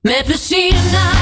Met plezier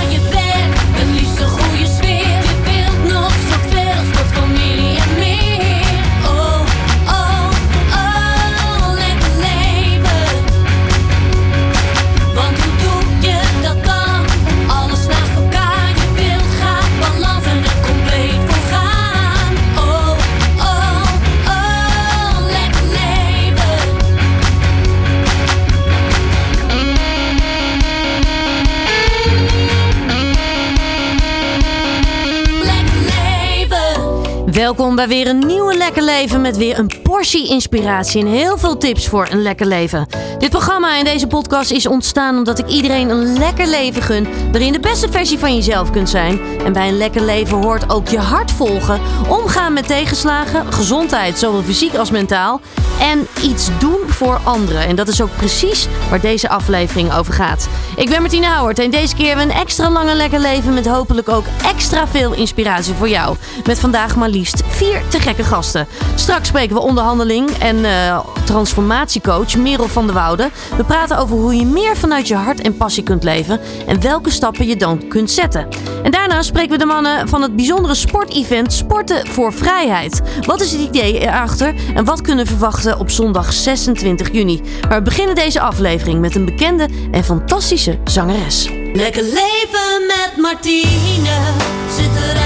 Bij weer een nieuwe Lekker Leven met weer een portie inspiratie en heel veel tips voor een lekker leven. Dit programma en deze podcast is ontstaan omdat ik iedereen een lekker leven gun, waarin de beste versie van jezelf kunt zijn. En bij een lekker leven hoort ook je hart volgen, omgaan met tegenslagen, gezondheid, zowel fysiek als mentaal, en iets doen voor anderen. En dat is ook precies waar deze aflevering over gaat. Ik ben Martine Houwert en deze keer hebben we een extra lange lekker leven met hopelijk ook extra veel inspiratie voor jou. Met vandaag maar liefst vier te gekke gasten. Straks spreken we onderhandeling en eh, transformatiecoach Merel van der Woude. We praten over hoe je meer vanuit je hart en passie kunt leven en welke stappen je dan kunt zetten. En daarna spreken we de mannen van het bijzondere sportevent Sporten voor Vrijheid. Wat is het idee erachter en wat kunnen we verwachten op zondag 26 juni? Maar we beginnen deze aflevering met een bekende en fantastische zangeres. Lekker leven met Martine. Zet de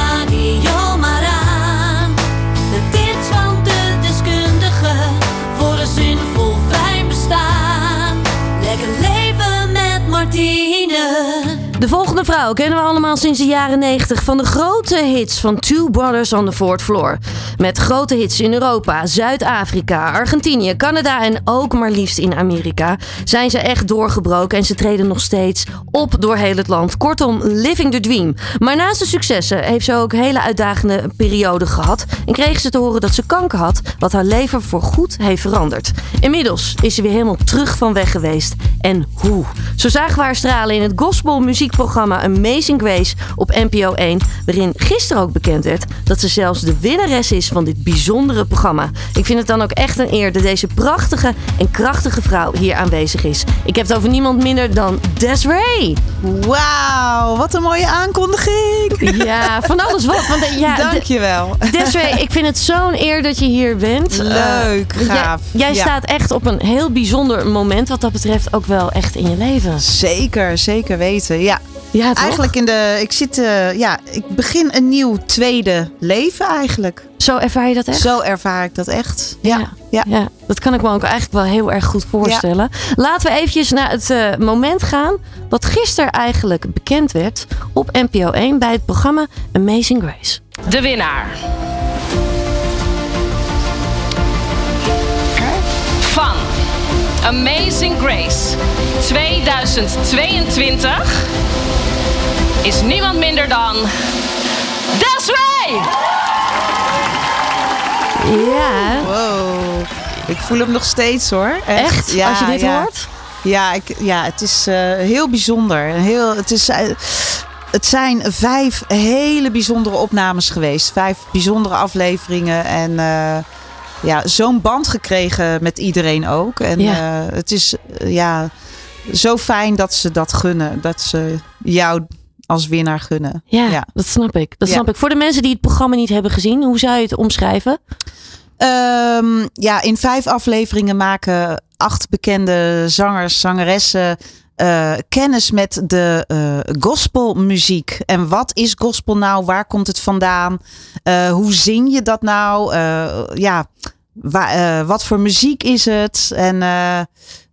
De volgende vrouw kennen we allemaal sinds de jaren 90 van de grote hits van Two Brothers on the Fourth Floor. Met grote hits in Europa, Zuid-Afrika, Argentinië, Canada en ook maar liefst in Amerika zijn ze echt doorgebroken en ze treden nog steeds op door heel het land. Kortom, living the dream. Maar naast de successen heeft ze ook hele uitdagende perioden gehad en kreeg ze te horen dat ze kanker had, wat haar leven voorgoed heeft veranderd. Inmiddels is ze weer helemaal terug van weg geweest. En hoe? Zo zagen we haar stralen in het gospel muziekprogramma Amazing Grace op NPO 1, waarin gisteren ook bekend werd dat ze zelfs de winnares is van dit bijzondere programma. Ik vind het dan ook echt een eer dat deze prachtige en krachtige vrouw hier aanwezig is. Ik heb het over niemand minder dan Desiree. Wauw, wat een mooie aankondiging. Ja, van alles wat. Want, eh, ja, Dankjewel. Desiree, ik vind het zo'n eer dat je hier bent. Leuk, Eh, gaaf. Jij, jij Ja. staat echt op een heel bijzonder moment wat dat betreft ook wel echt in je leven. Zeker, zeker weten. Ja, Ja, toch? eigenlijk in de. Ik zit. eh, ja, ik begin een nieuw tweede leven eigenlijk. Zo ervaar je dat echt? Zo ervaar ik dat echt. Ja, ja. ja, dat kan ik me ook eigenlijk wel heel erg goed voorstellen. Laten we eventjes naar het eh, moment gaan wat gisteren eigenlijk bekend werd op NPO 1 bij het programma Amazing Grace. de winnaar. Amazing Grace 2022 is niemand minder dan Desiree! Ja, Wow. Ik voel hem nog steeds hoor. echt? Ja, Als je dit ja. hoort? Ja, ik, ja het is eh, heel bijzonder. Heel, het, is, eh, het zijn vijf hele bijzondere opnames geweest. Vijf bijzondere afleveringen. En eh, ja, zo'n band gekregen met iedereen ook. En Ja. eh, het is eh, ja, zo fijn dat ze dat gunnen. Dat ze jou als winnaar gunnen. Ja, Ja. dat snap ik. Dat Ja. snap ik. Voor de mensen die het programma niet hebben gezien, hoe zou je het omschrijven? Ehm, ja, in vijf afleveringen maken acht bekende zangers, zangeressen eh, kennis met de eh, gospelmuziek. En wat is gospel nou? Waar komt het vandaan? Eh, hoe zing je dat nou? Ja, wa- wat voor muziek is het? En,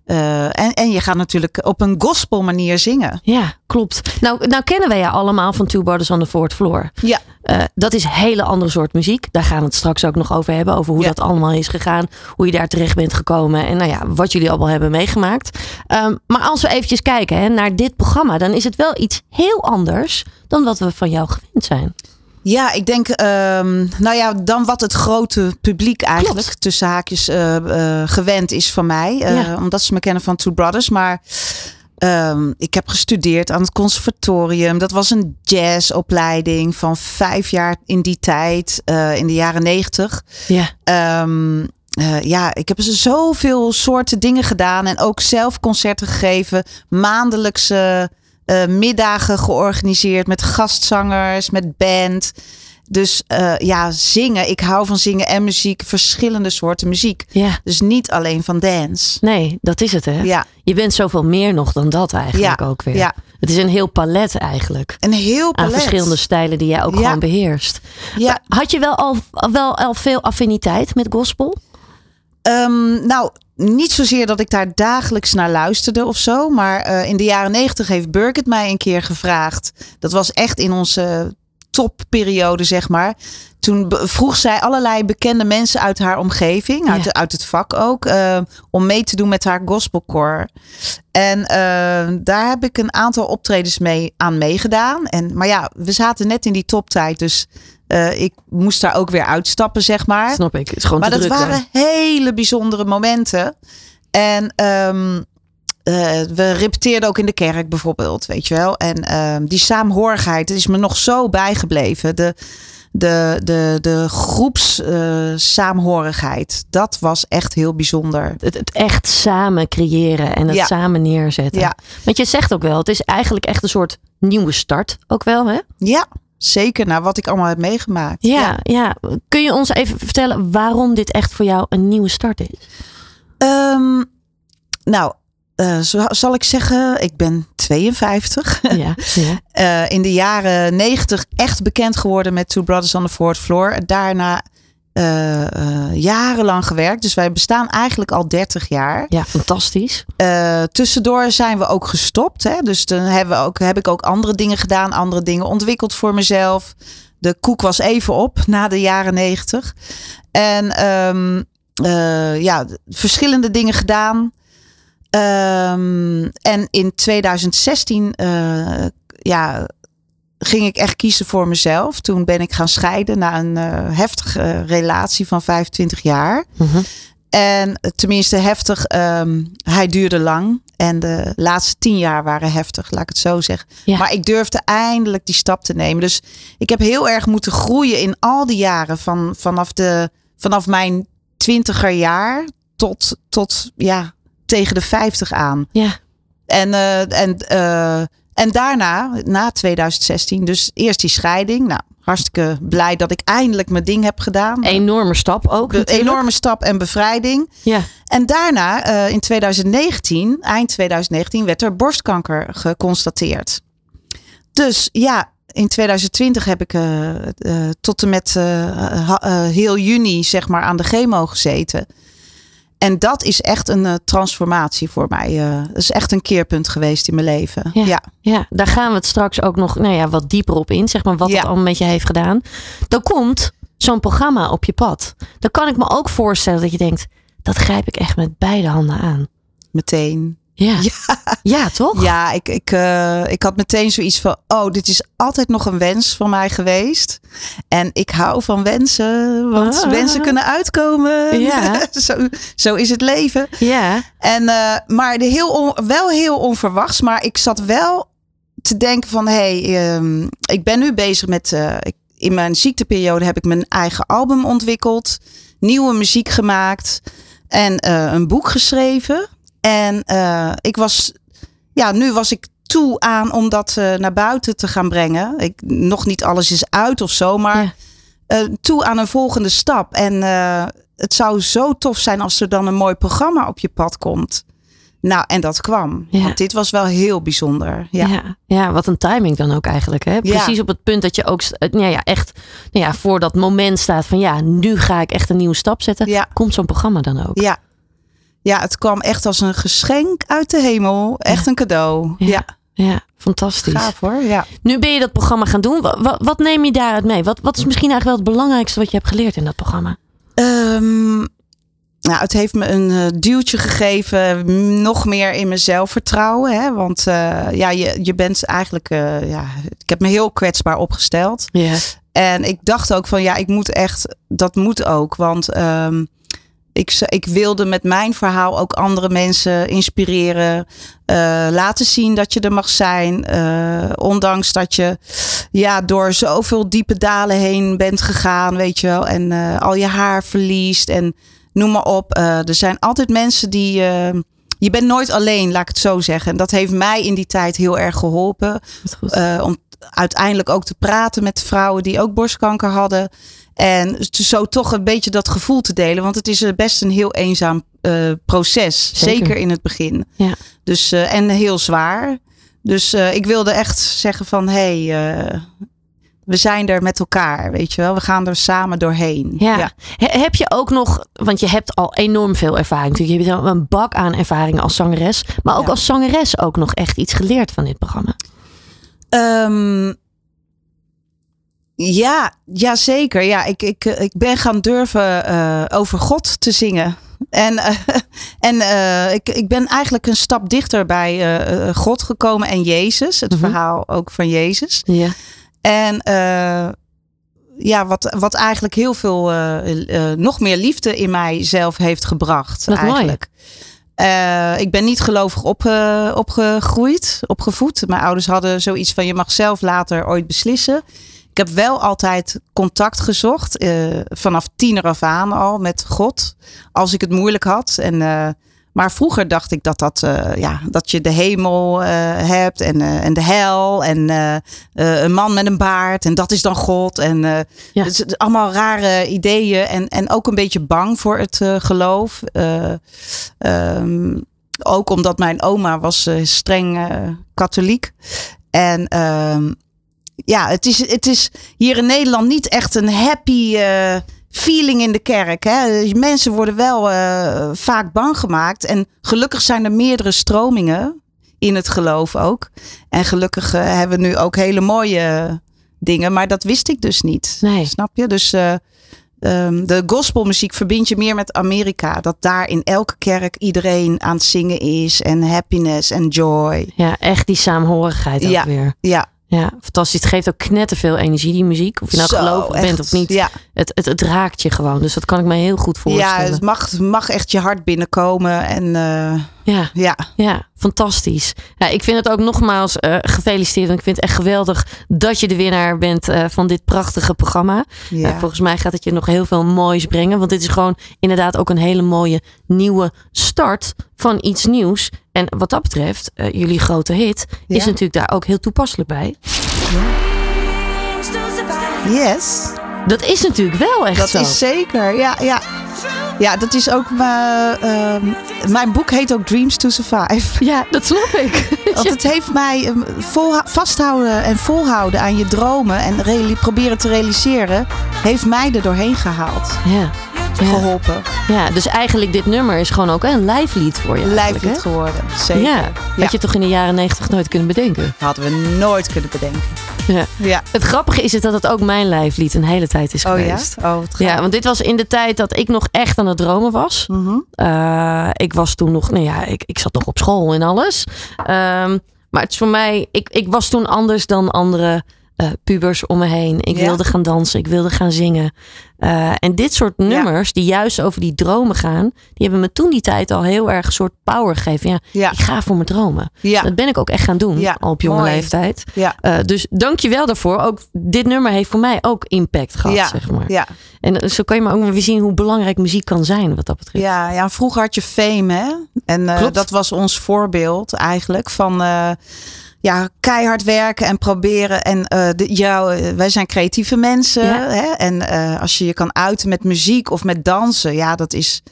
eh, en, en je gaat natuurlijk op een gospel manier zingen. Ja, klopt. Nou, nou kennen wij ja allemaal van Two Brothers on the Fourth Floor. Ja. Eh, dat is een hele andere soort muziek. Daar gaan we het straks ook nog over hebben. Over hoe Ja. dat allemaal is gegaan. Hoe je daar terecht bent gekomen. En nou ja, wat jullie allemaal hebben meegemaakt. Ehm, maar als we eventjes kijken hè, naar dit programma. Dan is het wel iets heel anders dan wat we van jou gewend zijn. Ja, ik denk, ehm, nou ja, dan wat het grote publiek eigenlijk Klopt. tussen haakjes eh, eh, gewend is van mij. eh, Ja. Omdat ze me kennen van Two Brothers. Maar ehm, ik heb gestudeerd aan het conservatorium. Dat was een jazzopleiding van vijf jaar in die tijd, in de jaren negentig. Ja. Ehm, eh, ja, ik heb zoveel soorten dingen gedaan en ook zelf concerten gegeven, maandelijkse eh, middagen georganiseerd met gastzangers, met band. Dus eh, ja, zingen. Ik hou van zingen en muziek. Verschillende soorten muziek. Ja. Dus niet alleen van dance. Nee, dat is het hè. Ja, Je bent zoveel meer nog dan dat eigenlijk Ja, ook weer. ja. Het is een heel palet eigenlijk. een heel Aan palet. verschillende stijlen die jij ook gewoon beheerst. Ja, Had je wel al, wel al veel affiniteit met gospel? Ehm, nou, niet zozeer dat ik daar dagelijks naar luisterde of zo. Maar eh, in de jaren negentig heeft Birgit mij een keer gevraagd. Dat was echt in onze topperiode, zeg maar. Toen vroeg zij allerlei bekende mensen uit haar omgeving, uit, Ja. uit het vak ook, eh, om mee te doen met haar gospelcore. En eh, daar heb ik een aantal optredens mee aan meegedaan. En, maar ja, we zaten net in die toptijd, dus eh, ik moest daar ook weer uitstappen, zeg maar. Snap ik. Het is gewoon Maar dat druk waren hele bijzondere momenten. En ehm, eh, we repeteerden ook in de kerk bijvoorbeeld, weet je wel. En ehm, die saamhorigheid is me nog zo bijgebleven. De, de, de, de groeps eh, saamhorigheid, dat was echt heel bijzonder. Het, het echt samen creëren en het Ja. samen neerzetten. Ja. Want je zegt ook wel, het is eigenlijk echt een soort nieuwe start ook wel hè? Ja, zeker. naar wat ik allemaal heb meegemaakt. Ja, ja. Kun je ons even vertellen waarom dit echt voor jou een nieuwe start is? Ehm, nou, zo, zal ik zeggen, ik ben 52. Ja, ja. eh, in de jaren 90 echt bekend geworden met Two Brothers on the Fourth Floor. Daarna eh, jarenlang gewerkt. Dus wij bestaan eigenlijk al 30 jaar. ja, fantastisch. Tussendoor zijn we ook gestopt. Hè? Dus dan hebben we ook, heb ik ook andere dingen gedaan, andere dingen ontwikkeld voor mezelf. De koek was even op na de jaren 90. En ehm, eh, ja, verschillende dingen gedaan. Ehm, en in 2016 eh, ja, ging ik echt kiezen voor mezelf. Toen ben ik gaan scheiden na een eh, heftige relatie van 25 jaar. Mhm. En tenminste heftig, ehm, hij duurde lang. En de laatste tien jaar waren heftig, laat ik het zo zeggen. Ja. Maar ik durfde eindelijk die stap te nemen. Dus ik heb heel erg moeten groeien in al die jaren. Van, vanaf, de, vanaf mijn twintiger jaar tot, tot ja, tegen de vijftig aan. Ja, En, eh, en, eh, en daarna, na 2016, dus eerst die scheiding. Nou, hartstikke blij dat ik eindelijk mijn ding heb gedaan. enorme stap ook. Een enorme stap en bevrijding. Ja, En daarna, eh, in 2019, eind 2019, werd er borstkanker geconstateerd. Dus ja, in 2020 heb ik tot en met heel juni, zeg maar, aan de chemo gezeten. En dat is echt een eh, transformatie voor mij. eh dat is echt een keerpunt geweest in mijn leven. Ja. ja. ja, daar gaan we het straks ook nog nou ja, wat dieper op in. Zeg maar wat Ja. het allemaal met je heeft gedaan. Dan komt zo'n programma op je pad. Dan kan ik me ook voorstellen dat je denkt... dat grijp ik echt met beide handen aan. meteen. Ja, ja. toch? Ja, ik, ik, eh, ik had meteen zoiets van: oh, dit is altijd nog een wens van mij geweest. En ik hou van wensen, want Ah. wensen kunnen uitkomen. Ja. zo, zo is het leven. Ja, En, eh, maar de heel on- wel heel onverwachts. Maar ik zat wel te denken: van hé, hey, ehm, ik ben nu bezig met. eh, ik, in mijn ziekteperiode heb ik mijn eigen album ontwikkeld, nieuwe muziek gemaakt en een boek geschreven. En eh, ik was, ja, nu was ik toe aan om dat eh, naar buiten te gaan brengen. Ik, nog niet alles is uit of zo, maar Ja. eh, toe aan een volgende stap. En het zou zo tof zijn als er dan een mooi programma op je pad komt. Nou, en dat kwam. Ja. Want dit was wel heel bijzonder. Ja. ja. Ja, wat een timing dan ook eigenlijk. Hè? Precies op het punt dat je ook nou ja, echt nou ja, voor dat moment staat van ja, nu ga ik echt een nieuwe stap zetten. Ja. Komt zo'n programma dan ook? Ja. Ja, het kwam echt als een geschenk uit de hemel. Echt een cadeau. Ja, Ja, fantastisch. gaaf hoor. Ja. Nu ben je dat programma gaan doen. Wat, wat, wat neem je daaruit mee? Wat, wat is misschien eigenlijk wel het belangrijkste wat je hebt geleerd in dat programma? Ehm, nou, het heeft me een eh, duwtje gegeven, nog meer in mijn zelfvertrouwen. Hè? Want eh, ja, je, je bent eigenlijk, eh, ja, ik heb me heel kwetsbaar opgesteld. Ja. En ik dacht ook van, ja, ik moet echt, dat moet ook. Want ehm, ik, ik wilde met mijn verhaal ook andere mensen inspireren. eh, laten zien dat je er mag zijn. eh, ondanks dat je ja, door zoveel diepe dalen heen bent gegaan, weet je wel. En eh, al je haar verliest en noem maar op. Er zijn altijd mensen die, je bent nooit alleen, laat ik het zo zeggen. En dat heeft mij in die tijd heel erg geholpen. Eh, om uiteindelijk ook te praten met vrouwen die ook borstkanker hadden. En zo toch een beetje dat gevoel te delen. Want het is eh, best een heel eenzaam eh, proces. Zeker. Zeker. in het begin. Ja. Dus, eh, en heel zwaar. Dus ik wilde echt zeggen van... hé, hey, we zijn er met elkaar, weet je wel. We gaan er samen doorheen. Ja. He- heb je ook nog, want je hebt al enorm veel ervaring. natuurlijk. Je hebt een bak aan ervaring als zangeres. Maar ook Ja. als zangeres ook nog echt iets geleerd van dit programma. Ehm, ja, ja, zeker. Ja, ik, ik, eh, ik ben gaan durven eh, over God te zingen. En, eh, en ik, ik ben eigenlijk een stap dichter bij God gekomen en Jezus. Het Mhm. verhaal ook van Jezus. Ja. En ja, wat, wat eigenlijk heel veel, nog meer liefde in mijzelf heeft gebracht. Wat mooi. eigenlijk. Eh, ik ben niet gelovig opge- opgegroeid, opgevoed. Mijn ouders hadden zoiets van: je mag zelf later ooit beslissen. Ik heb wel altijd contact gezocht, eh, vanaf tiener af aan al met God, als ik het moeilijk had. En, eh, maar vroeger dacht ik dat, dat, eh, ja, dat je de hemel hebt en, en de hel en een man met een baard en dat is dan God. En Ja. het is allemaal rare ideeën en, en ook een beetje bang voor het geloof. Eh, ehm, ook omdat mijn oma was streng katholiek. En ehm, ja, het is, het is hier in Nederland niet echt een happy eh, feeling in de kerk. Hè? Mensen worden wel eh, vaak bang gemaakt. En gelukkig zijn er meerdere stromingen in het geloof ook. En gelukkig eh, hebben we nu ook hele mooie dingen. Maar dat wist ik dus niet. Nee. Snap je? Dus eh, ehm, de gospelmuziek verbind je meer met Amerika. Dat daar in elke kerk iedereen aan het zingen is. En happiness en joy. ja, echt die saamhorigheid ook Ja. weer. Ja, Ja, fantastisch. Het geeft ook knetterveel energie, die muziek. Of je nou gelovig bent of niet. Ja, Het, het, het raakt je gewoon. Dus dat kan ik me heel goed ja voorstellen. het mag, mag echt je hart binnenkomen. En eh, Ja, ja, ja, fantastisch. Ja, ik vind het ook nogmaals eh, gefeliciteerd. Want ik vind het echt geweldig dat je de winnaar bent eh, van dit prachtige programma. ja. Eh, volgens mij gaat het je nog heel veel moois brengen. Want dit is gewoon inderdaad ook een hele mooie nieuwe start van iets nieuws. En wat dat betreft, jullie grote hit, is Ja. natuurlijk daar ook heel toepasselijk bij. yes. Dat is natuurlijk wel echt Dat zo. is zeker. Ja, ja. Ja, dat is ook mijn. ehm, mijn boek heet ook Dreams to Survive. Ja, dat snap ik. Want het heeft mij ehm, vasthouden en volhouden aan je dromen en proberen te realiseren, heeft mij er doorheen gehaald. Ja. Ja, Geholpen. ja, dus eigenlijk dit nummer is gewoon ook een live lied voor je. Lijflied geworden. Zeker. Ja, Ja. had je toch in de jaren negentig nooit kunnen bedenken. Hadden we nooit kunnen bedenken. Ja. Ja. Het grappige is het dat het ook mijn lijflied een hele tijd is Oh ja? geweest. Oh, wat Ja, want dit was in de tijd dat ik nog echt aan het dromen was. Eh, ik was toen nog, nou ja, ik, ik zat nog op school en alles. Ehm, maar het is voor mij, ik, ik was toen anders dan andere eh, pubers om me heen. Ik Ja. wilde gaan dansen, ik wilde gaan zingen. Eh, en dit soort nummers, die juist over die dromen gaan, die hebben me toen die tijd al heel erg een soort power gegeven. Ja, Ja. ik ga voor mijn dromen. Ja. Dat ben ik ook echt gaan doen, Ja, al op jonge mooi. leeftijd. Ja. Eh, dus dank je wel daarvoor. Ook dit nummer heeft voor mij ook impact gehad, Ja. zeg maar. Ja. En zo kan je maar ook weer zien hoe belangrijk muziek kan zijn, wat dat betreft. Ja, ja, vroeger had je fame, hè? En dat was ons voorbeeld eigenlijk van ja, keihard werken en proberen. En eh, de, jou, eh, wij zijn creatieve mensen. Ja. Hè? En eh, als je je kan uiten met muziek of met dansen, ja, dat is.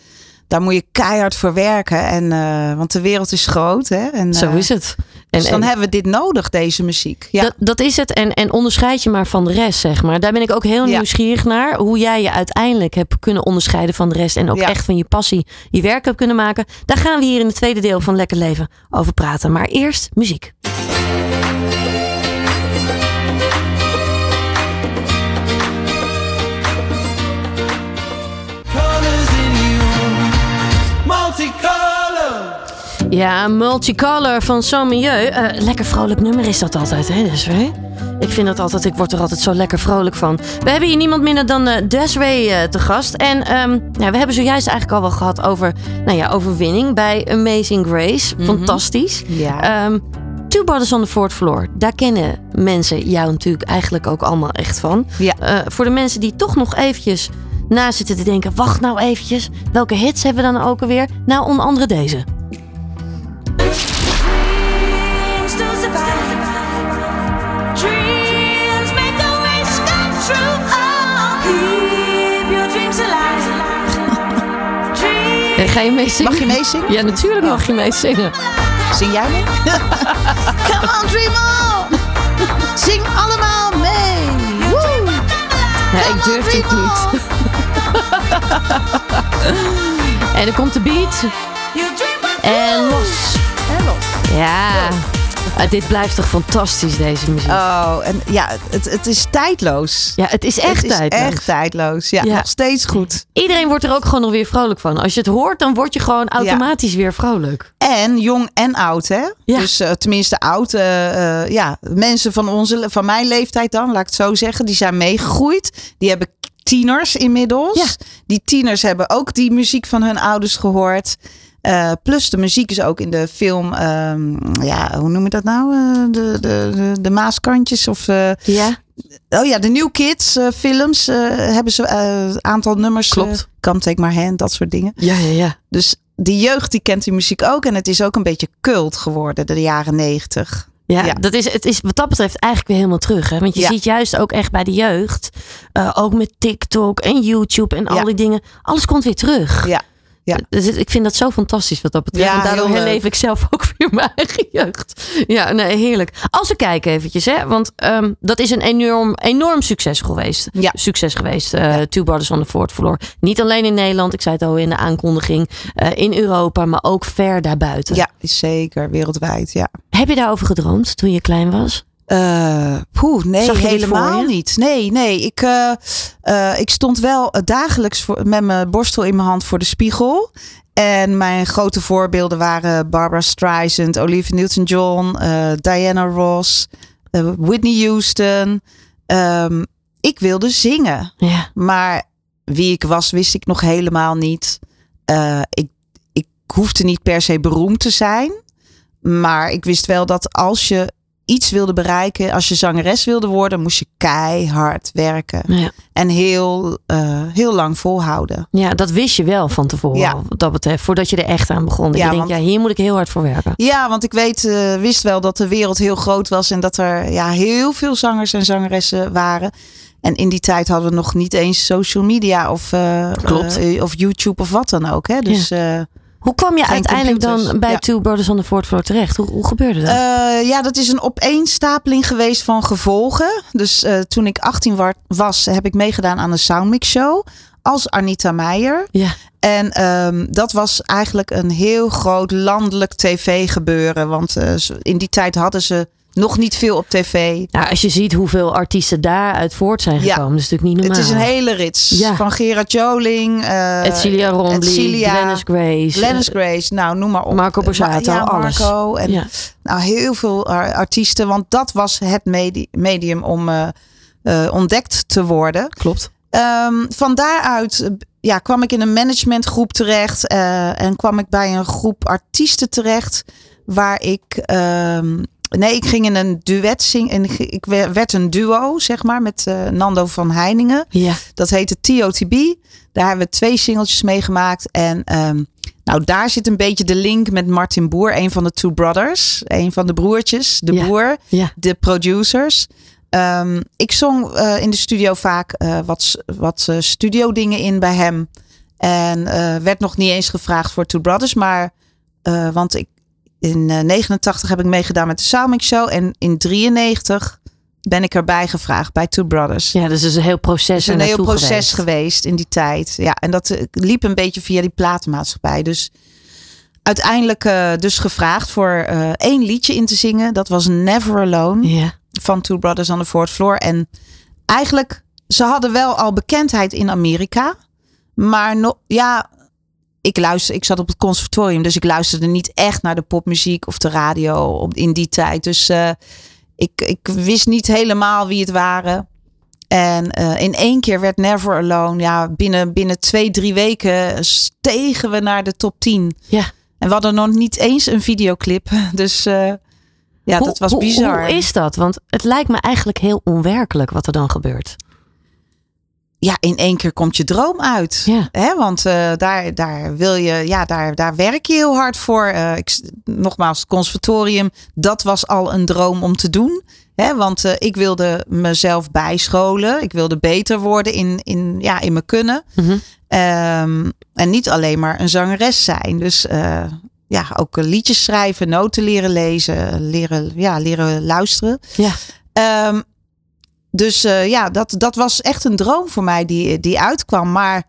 Daar moet je keihard voor werken. En, want de wereld is groot. Hè? En, Zo is het. En, dus dan en hebben we dit nodig, deze muziek. Ja. dat, dat is het. En, en onderscheid je maar van de rest, zeg maar. Daar ben ik ook heel Ja. nieuwsgierig naar. Hoe jij je uiteindelijk hebt kunnen onderscheiden van de rest. En ook Ja. echt van je passie je werk hebt kunnen maken. Daar gaan we hier in het tweede deel van Lekker Leven over praten. Maar eerst muziek. Colors in you, multicolor. Ja, Multicolor van Saint Milieu. Eh, lekker vrolijk nummer is dat altijd, hè Desiree? Ik vind dat altijd, ik word er altijd zo lekker vrolijk van. We hebben hier niemand minder dan eh Desiree eh, te gast. En ehm, ja, we hebben zojuist eigenlijk al wel gehad over nou ja, overwinning bij Amazing Grace. Fantastisch. Ja. Ehm, Two Brothers on the fourth Floor, daar kennen mensen jou natuurlijk eigenlijk ook allemaal echt van. Eh, voor de mensen die toch nog eventjes na zitten te denken, wacht nou eventjes, welke hits hebben we dan ook alweer? Nou, onder andere deze. Eh, ga je meezingen? Mag je meezingen? Ja, natuurlijk mag je oh. meezingen. Zing jij mee? Come on, dream on! Zing allemaal mee! Woe! Ja, ik durf het niet. en dan komt de beat. En los. En los. Ja. Ah, dit blijft toch fantastisch, deze muziek. Oh, en ja, het, het is tijdloos. ja, het is echt het is tijdloos. echt tijdloos. Ja, Ja. nog steeds goed. Iedereen wordt er ook gewoon nog weer vrolijk van. Als je het hoort, dan word je gewoon automatisch weer vrolijk. En jong en oud, hè? Ja. Dus eh, tenminste oud. eh, eh, ja, mensen van, onze, van mijn leeftijd dan, laat ik het zo zeggen. Die zijn meegegroeid. Die hebben tieners inmiddels. Die tieners hebben ook die muziek van hun ouders gehoord. Eh, plus de muziek is ook in de film, ehm, ja, hoe noem je dat nou? Eh, de, de, de, de Maaskantjes of... eh, Ja. Oh ja, de New Kids films hebben ze een aantal nummers. Klopt. Come Take My Hand, dat soort dingen. Ja, ja, ja. Dus die jeugd die kent die muziek ook. En het is ook een beetje cult geworden, de jaren negentig. Ja, Ja. Dat is, het is wat dat betreft eigenlijk weer helemaal terug. Hè? Want je Ja. ziet juist ook echt bij de jeugd, ook met TikTok en YouTube en al die dingen, alles komt weer terug. Ja. Ja. Dus ik vind dat zo fantastisch wat dat betreft. Ja, en daardoor leuk. herleef ik zelf ook weer mijn eigen jeugd. Ja, nee, heerlijk. Als we kijken eventjes, hè, want ehm, dat is een enorm, enorm succes geweest. Ja. Succes geweest, eh Two Brothers on the Fourth Floor. Niet alleen in Nederland, ik zei het al in de aankondiging, eh, in Europa, maar ook ver daarbuiten. Ja, zeker wereldwijd. Ja. Heb je daarover gedroomd toen je klein was? Poeh, nee, helemaal niet. Nee, nee. Ik, eh, eh, ik stond wel dagelijks voor, met mijn borstel in mijn hand voor de spiegel. En mijn grote voorbeelden waren Barbara Streisand, Olivia Newton-John, Diana Ross, Whitney Houston. Ehm, ik wilde zingen. Ja. Maar wie ik was, wist ik nog helemaal niet. Ik, ik hoefde niet per se beroemd te zijn. Maar ik wist wel dat als je iets wilde bereiken, als je zangeres wilde worden, moest je keihard werken. Ja. En heel, eh, heel lang volhouden. Ja, dat wist je wel van tevoren. Ja. Wat dat betreft, voordat je er echt aan begon. Ja, je denkt, want- ja, hier moet ik heel hard voor werken. Ja, want ik weet, eh, wist wel dat de wereld heel groot was en dat er ja, heel veel zangers en zangeressen waren. En in die tijd hadden we nog niet eens social media of, eh, Klopt. of YouTube of wat dan ook. Hè? Dus eh, Hoe kwam je Geen uiteindelijk dan bij Ja. Two Brothers on the Fourth Floor terecht? Hoe, hoe gebeurde dat? Eh, ja, dat is een opeenstapeling geweest van gevolgen. Dus eh, toen ik 18 wa- was, heb ik meegedaan aan een Soundmix Show als Anita Meijer. ja. En ehm, dat was eigenlijk een heel groot landelijk tv gebeuren. Want eh, in die tijd hadden ze nog niet veel op tv. Nou, als je ziet hoeveel artiesten daaruit voort zijn Ja. gekomen, dat is natuurlijk niet normaal. Het is een hele rits. Ja. Van Gerard Joling. eh Edcilia Rombly, Edcilia, Glennis Grace. Glennis Grace, nou noem maar op. Marco Borsato, ja, alles. Marco en Ja. nou, heel veel ar- artiesten. Want dat was het medi- medium om eh, eh, ontdekt te worden. Klopt. Ehm, van daaruit ja, kwam ik in een managementgroep terecht. en kwam ik bij een groep artiesten terecht. Waar ik... ehm, nee, ik ging in een duet zingen. En ik, ik we- werd een duo, zeg maar, met eh, Nando van Heiningen. Ja. Dat heette TOTB. Daar hebben we twee singeltjes mee gemaakt. En ehm, nou, daar zit een beetje de link met Martin Boer, een van de Two Brothers. Een van de broertjes, de Ja. Boer, Ja. de producers. Ehm, ik zong eh, in de studio vaak eh, wat, wat studio dingen in bij hem. En werd nog niet eens gevraagd voor Two Brothers. Maar, want ik, in eh, 89 heb ik meegedaan met de Soundmix Show. En in 93 ben ik erbij gevraagd bij Two Brothers. ja, dus het is een heel proces Het is een heel proces geweest. geweest. in die tijd. Ja, en dat eh, liep een beetje via die platenmaatschappij. Dus uiteindelijk eh, dus gevraagd voor eh, één liedje in te zingen. Dat was Never Alone van Two Brothers on the Fourth Floor. En eigenlijk, ze hadden wel al bekendheid in Amerika. Maar no, ja, ik luister, ik zat op het conservatorium, dus ik luisterde niet echt naar de popmuziek of de radio op, in die tijd. Dus eh, ik, ik wist niet helemaal wie het waren. En eh, in één keer werd Never Alone, ja, binnen, binnen twee, drie weken stegen we naar de top 10. Ja. En we hadden nog niet eens een videoclip. Dus eh, ja, Hoe- dat was hoe- bizar. Hoe is dat? Want het lijkt me eigenlijk heel onwerkelijk wat er dan gebeurt. Ja, in één keer komt je droom uit. Ja. Hè? Want eh, daar, daar wil je, ja, daar, daar werk je heel hard voor. Eh, ik, nogmaals, het conservatorium, dat was al een droom om te doen. Hè? Want eh, ik wilde mezelf bijscholen. Ik wilde beter worden in, in, ja, in mijn kunnen. Mhm. Ehm, en niet alleen maar een zangeres zijn. Dus ja, ook liedjes schrijven, noten leren lezen, leren, ja, leren luisteren. Ja. Ehm, dus eh, ja, dat, dat was echt een droom voor mij die, die uitkwam. Maar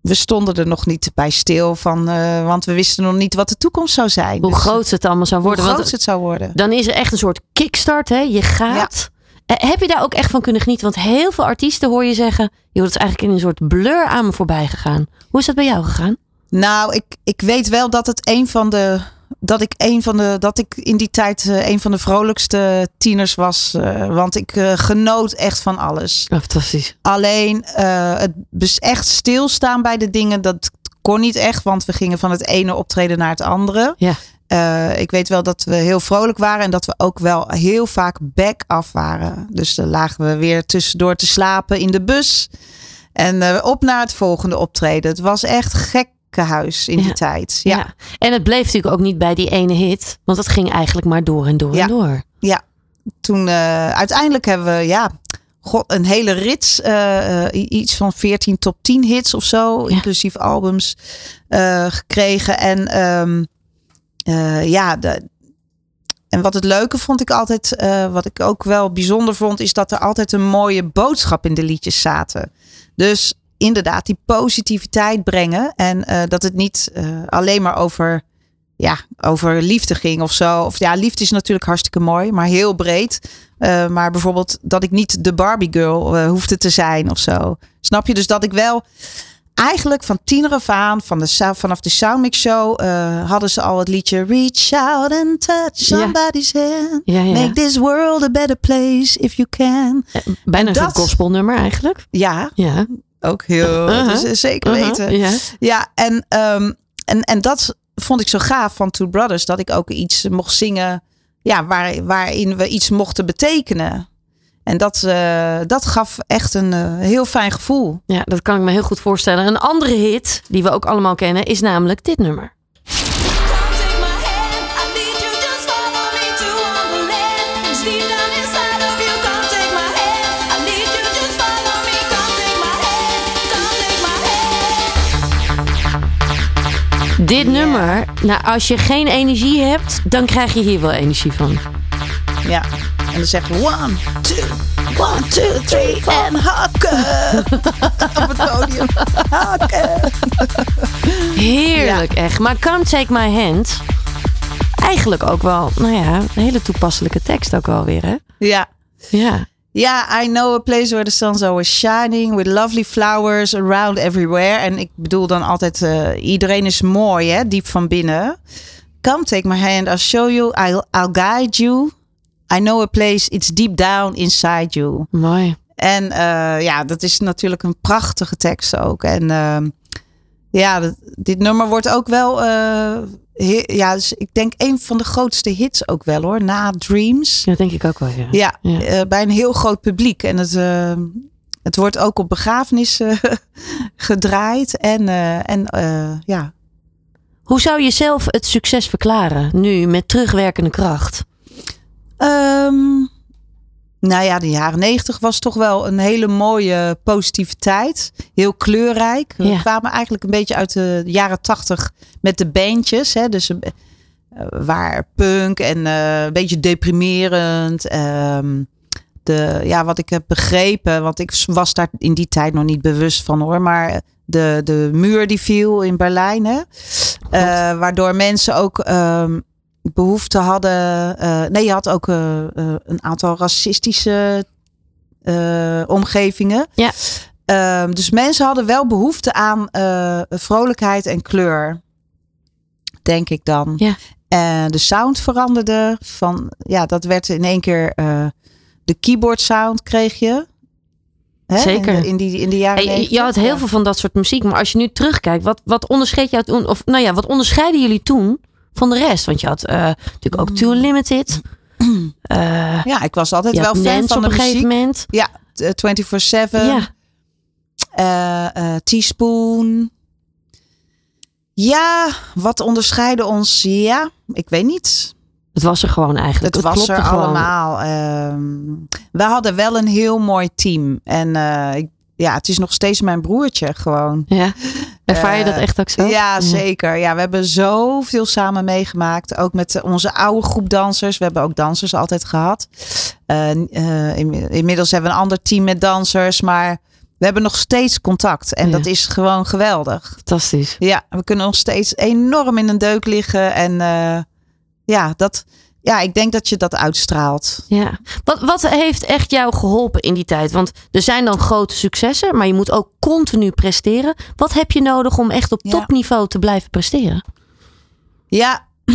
we stonden er nog niet bij stil van, eh, want we wisten nog niet wat de toekomst zou zijn. Hoe Dus, groot het allemaal zou hoe worden. groot want het zou worden. dan is er echt een soort kickstart. Hè? Je gaat. Eh, Heb je daar ook echt van kunnen genieten? Want heel veel artiesten hoor je zeggen... joh, dat is eigenlijk in een soort blur aan me voorbij gegaan. Hoe is dat bij jou gegaan? Nou, ik, ik weet wel dat het een van de. Dat ik een van de. Dat ik in die tijd eh, een van de vrolijkste tieners was. eh, want ik eh, genoot echt van alles. fantastisch. Alleen het echt stilstaan bij de dingen, dat kon niet echt. Want we gingen van het ene optreden naar het andere. Ja. Ik weet wel dat we heel vrolijk waren en dat we ook wel heel vaak back af waren. Dus dan lagen we weer tussendoor te slapen in de bus. En op naar het volgende optreden. Het was echt gekkenhuis in die Ja. tijd. Ja. Ja. En het bleef natuurlijk ook niet bij die ene hit. Want het ging eigenlijk maar door en door Ja. en door. Toen eh, uiteindelijk hebben we ja, god, een hele rits. eh, eh, iets van 14 top 10 hits of zo. Ja. Inclusief albums gekregen. En ehm, eh, ja, de, en wat het leuke vond ik altijd, wat ik ook wel bijzonder vond, is dat er altijd een mooie boodschap in de liedjes zaten. Dus inderdaad, die positiviteit brengen. En eh, dat het niet eh, alleen maar over, ja, over liefde ging of zo. Of ja, liefde is natuurlijk hartstikke mooi, maar heel breed. Eh, maar bijvoorbeeld dat ik niet de Barbie girl hoefde te zijn of zo. Snap je? Dus dat ik wel eigenlijk van tiener af aan, van de, vanaf de Soundmix Show, hadden ze al het liedje Reach out and touch Ja. somebody's hand. Ja, ja. Make this world a better place if you can. Bijna soort gospelnummer eigenlijk. Ja, Ja. Ook heel, is zeker weten. Uh-huh, Ja. Ja, en, ehm, en, en dat vond ik zo gaaf van Two Brothers. Dat ik ook iets mocht zingen ja, waar, waarin we iets mochten betekenen. En dat, eh, dat gaf echt een eh, heel fijn gevoel. ja, dat kan ik me heel goed voorstellen. Een andere hit die we ook allemaal kennen is namelijk dit nummer. Dit nummer, nou als je geen energie hebt, dan krijg je hier wel energie van. Ja. En dan zeggen we one, two, one, two, three en hakken. Op het podium. Hakken. Heerlijk echt. Maar Come Take My Hand, eigenlijk ook wel, nou ja, een hele toepasselijke tekst ook wel weer hè? Ja. Ja. Ja, I know a place where the sun's always shining with lovely flowers around everywhere. En ik bedoel dan altijd, eh, iedereen is mooi, hè, diep van binnen. Come take my hand, I'll show you, I'll, I'll guide you. I know a place, it's deep down inside you. Mooi. En eh, ja, dat is natuurlijk een prachtige tekst ook. En ehm, ja, dat- dit nummer wordt ook wel, he- ja, dus ik denk een van de grootste hits ook wel hoor, na Dreams. Dat denk ik ook wel, ja. Ja, Ja. eh, bij een heel groot publiek. En het, eh, het wordt ook op begrafenissen gedraaid. En, en ja. Hoe zou je zelf het succes verklaren, nu met terugwerkende kracht? Ehm, nou ja, de jaren negentig was toch wel een hele mooie positiviteit. Heel kleurrijk. We Ja. kwamen eigenlijk een beetje uit de jaren tachtig met de bandjes. Hè? Dus eh, waar punk en eh, een beetje deprimerend. Ehm, de, ja, wat ik heb begrepen, want ik was daar in die tijd nog niet bewust van hoor. Maar de, de muur die viel in Berlijn. Hè? Eh, waardoor mensen ook ehm, behoefte hadden. eh, nee, je had ook eh, eh, een aantal racistische omgevingen. Ja. Ehm, dus mensen hadden wel behoefte aan vrolijkheid en kleur. Denk ik dan. Ja. En de sound veranderde. Van, ja, dat werd in één keer de keyboard sound kreeg je. Hè? Zeker. In, de, in, die, in de jaren Hey, 90. je had heel Ja. veel van dat soort muziek, maar als je nu terugkijkt, wat, wat onderscheid jou toen, of nou ja, wat onderscheiden jullie toen van de rest? Want je had eh, natuurlijk ook Too Limited. Eh Ja, ik was altijd wel fan van op de een gegeven muziek. moment. Ja, eh, 24-7. Ja, Eh, eh, teaspoon. Ja, wat onderscheiden ons? Ja, ik weet niet. Het was er gewoon eigenlijk. Het, was er gewoon. allemaal. Ehm, we hadden wel een heel mooi team. En eh, ik, ja, het is nog steeds mijn broertje gewoon. Ja. Ervaar je dat Eh, echt ook zo? Ja, zeker. Ja, we hebben zoveel samen meegemaakt. Ook met onze oude groep dansers. We hebben ook dansers altijd gehad. Eh, eh, in- inmiddels hebben we een ander team met dansers. Maar we hebben nog steeds contact. En Ja. dat is gewoon geweldig. Fantastisch. Ja, we kunnen nog steeds enorm in een deuk liggen. En ja, dat, ja, ik denk dat je dat uitstraalt. Ja. Wat, wat heeft echt jou geholpen in die tijd? Want er zijn dan grote successen, maar je moet ook continu presteren. Wat heb je nodig om echt op Ja. topniveau te blijven presteren? Ja,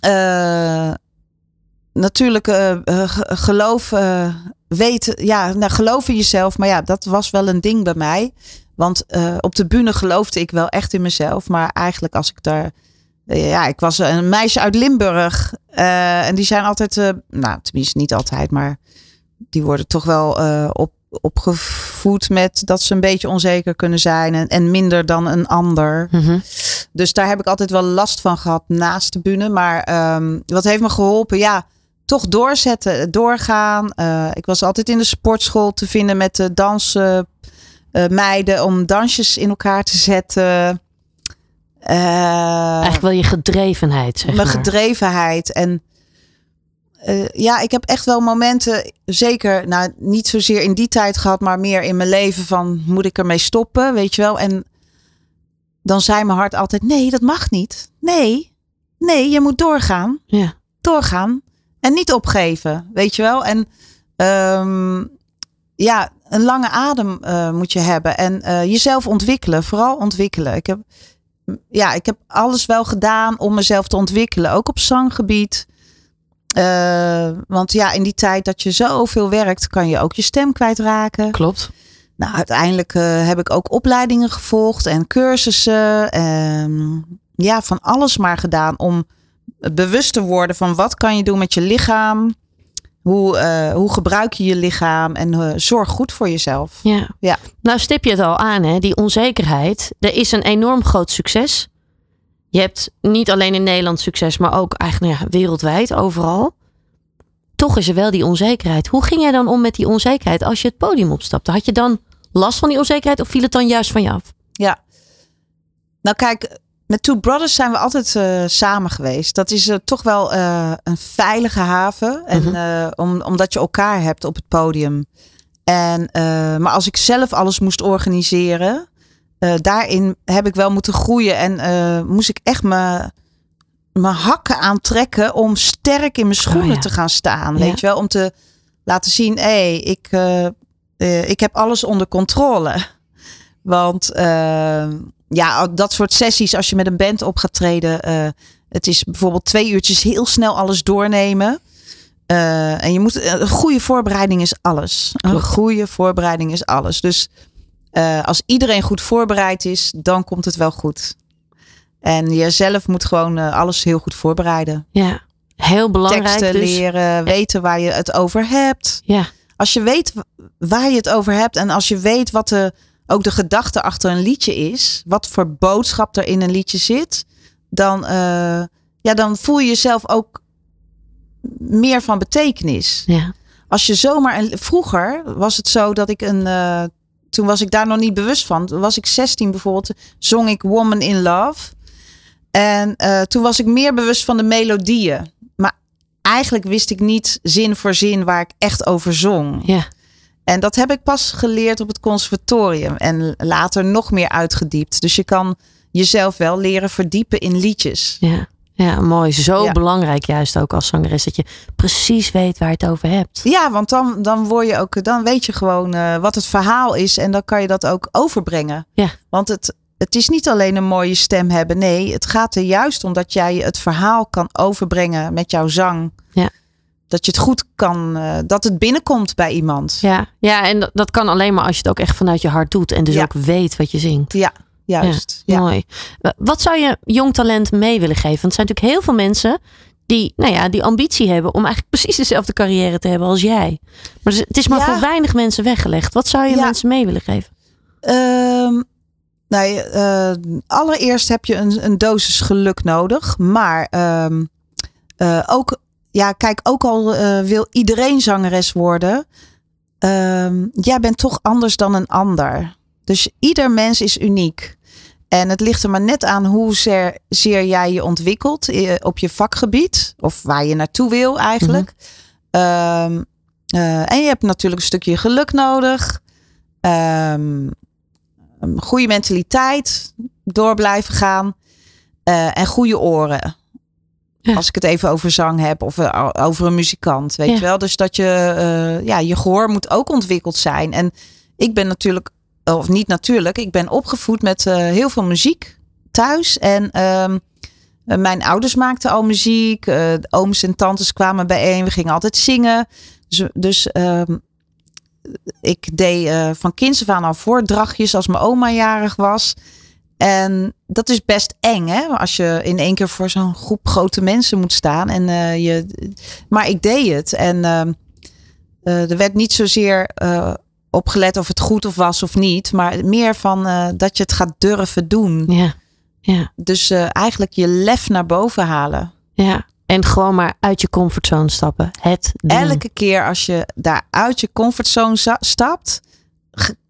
eh, natuurlijk geloof, eh, weten, ja, nou, geloof in jezelf. Maar ja, dat was wel een ding bij mij. Want op de bühne geloofde ik wel echt in mezelf. Maar eigenlijk als ik daar... eh, ja, ik was een meisje uit Limburg. eh, en die zijn altijd... eh, nou, tenminste niet altijd, maar... Die worden toch wel op, opgevoed met dat ze een beetje onzeker kunnen zijn. En, en minder dan een ander. Dus daar heb ik altijd wel last van gehad naast de bühne. Maar ehm, wat heeft me geholpen? Ja, toch doorzetten, doorgaan. Ik was altijd in de sportschool te vinden met de dansmeiden om dansjes in elkaar te zetten. Eh, Eigenlijk wel je gedrevenheid, zeg mijn maar. gedrevenheid. En eh, ja, ik heb echt wel momenten, zeker, nou niet zozeer in die tijd gehad, maar meer in mijn leven van moet ik ermee stoppen, weet je wel? En dan zei mijn hart altijd: nee, dat mag niet. Nee, nee, je moet doorgaan, Ja. doorgaan en niet opgeven, weet je wel? En ehm, ja, een lange adem eh, moet je hebben en jezelf ontwikkelen, vooral ontwikkelen. Ik heb ja, ik heb alles wel gedaan om mezelf te ontwikkelen. Ook op zanggebied. Eh, want ja, in die tijd dat je zoveel werkt, kan je ook je stem kwijtraken. Klopt. Nou, uiteindelijk eh, heb ik ook opleidingen gevolgd en cursussen. ehm, ja, van alles maar gedaan om bewust te worden van wat kan je doen met je lichaam. Hoe, eh, hoe gebruik je je lichaam en eh, zorg goed voor jezelf. Ja. Ja. Nou stip je het al aan, hè? die onzekerheid. Er is een enorm groot succes. Je hebt niet alleen in Nederland succes, maar ook eigenlijk nou ja, wereldwijd, overal. Toch is er wel die onzekerheid. Hoe ging jij dan om met die onzekerheid als je het podium opstapte? Had je dan last van die onzekerheid of viel het dan juist van je af? Ja. Nou kijk, met Two Brothers zijn we altijd eh, samen geweest. Dat is eh, toch wel eh, een veilige haven. En, Mhm. om, omdat je elkaar hebt op het podium. En, maar als ik zelf alles moest organiseren, daarin heb ik wel moeten groeien. En moest ik echt mijn mijn hakken aantrekken om sterk in mijn schoenen Oh ja. te gaan staan. Ja. Weet je wel, om te laten zien, hé, hey, ik, ik heb alles onder controle. Want eh, ja, dat soort sessies, als je met een band op gaat treden, eh, het is bijvoorbeeld twee uurtjes heel snel alles doornemen. Eh, en je moet, een goede voorbereiding is alles. Een goede voorbereiding is alles. Dus eh, als iedereen goed voorbereid is, dan komt het wel goed. En jezelf moet gewoon eh, alles heel goed voorbereiden. Ja, heel belangrijk. Teksten dus. leren, weten waar je het over hebt. Ja, Als je weet waar je het over hebt en als je weet wat de, ook de gedachte achter een liedje is, wat voor boodschap er in een liedje zit, dan, eh, ja, dan voel je jezelf ook meer van betekenis. ja. Als je zomaar, een, vroeger was het zo dat ik een, eh, toen was ik daar nog niet bewust van. Toen was ik 16 bijvoorbeeld, zong ik Woman in Love. En eh, toen was ik meer bewust van de melodieën. Maar eigenlijk wist ik niet zin voor zin waar ik echt over zong. ja. En dat heb ik pas geleerd op het conservatorium. En later nog meer uitgediept. Dus je kan jezelf wel leren verdiepen in liedjes. Ja, ja mooi. Zo Ja. belangrijk juist ook als zangeres dat je precies weet waar je het over hebt. Ja, want dan, dan, word je ook, dan weet je gewoon eh, wat het verhaal is. En dan kan je dat ook overbrengen. Ja. Want het, het is niet alleen een mooie stem hebben. Nee, het gaat er juist om dat jij het verhaal kan overbrengen met jouw zang. Ja. Dat je het goed kan, eh, dat het binnenkomt bij iemand. Ja, ja en dat, dat kan alleen maar als je het ook echt vanuit je hart doet en dus Ja. ook weet wat je zingt. Ja, juist. Ja. Mooi. Wat zou je jong talent mee willen geven? Want er zijn natuurlijk heel veel mensen die, nou ja, die ambitie hebben om eigenlijk precies dezelfde carrière te hebben als jij. Maar het is maar Ja. voor weinig mensen weggelegd. Wat zou je mensen mee willen geven? Nee, eh, allereerst heb je een, een dosis geluk nodig. Maar ehm, eh, ook, ja, kijk, ook al eh, wil iedereen zangeres worden. ehm, jij bent toch anders dan een ander. Dus ieder mens is uniek. En het ligt er maar net aan hoe zeer, jij je ontwikkelt eh, op je vakgebied. Of waar je naartoe wil eigenlijk. Ehm, eh, en je hebt natuurlijk een stukje geluk nodig. Een goede mentaliteit. Door blijven gaan. en goede oren. Ja. Als ik het even over zang heb of eh, over een muzikant, weet Ja. je wel. Dus dat je, eh, ja, je gehoor moet ook ontwikkeld zijn. En ik ben natuurlijk, of niet natuurlijk, ik ben opgevoed met eh, heel veel muziek thuis. En ehm, eh, mijn ouders maakten al muziek. ooms en tantes kwamen bijeen. We gingen altijd zingen. Dus, dus ehm, ik deed van kinds af aan al voordrachtjes als mijn oma jarig was. En dat is best eng, hè? Als je in één keer voor zo'n groep grote mensen moet staan. En, eh, je, maar ik deed het. En ehm, eh, er werd niet zozeer eh, opgelet of het goed of was of niet. Maar meer van dat je het gaat durven doen. Ja, ja, Dus eigenlijk je lef naar boven halen. ja. En gewoon maar uit je comfortzone stappen. Het doen. Elke keer als je daar uit je comfortzone stapt,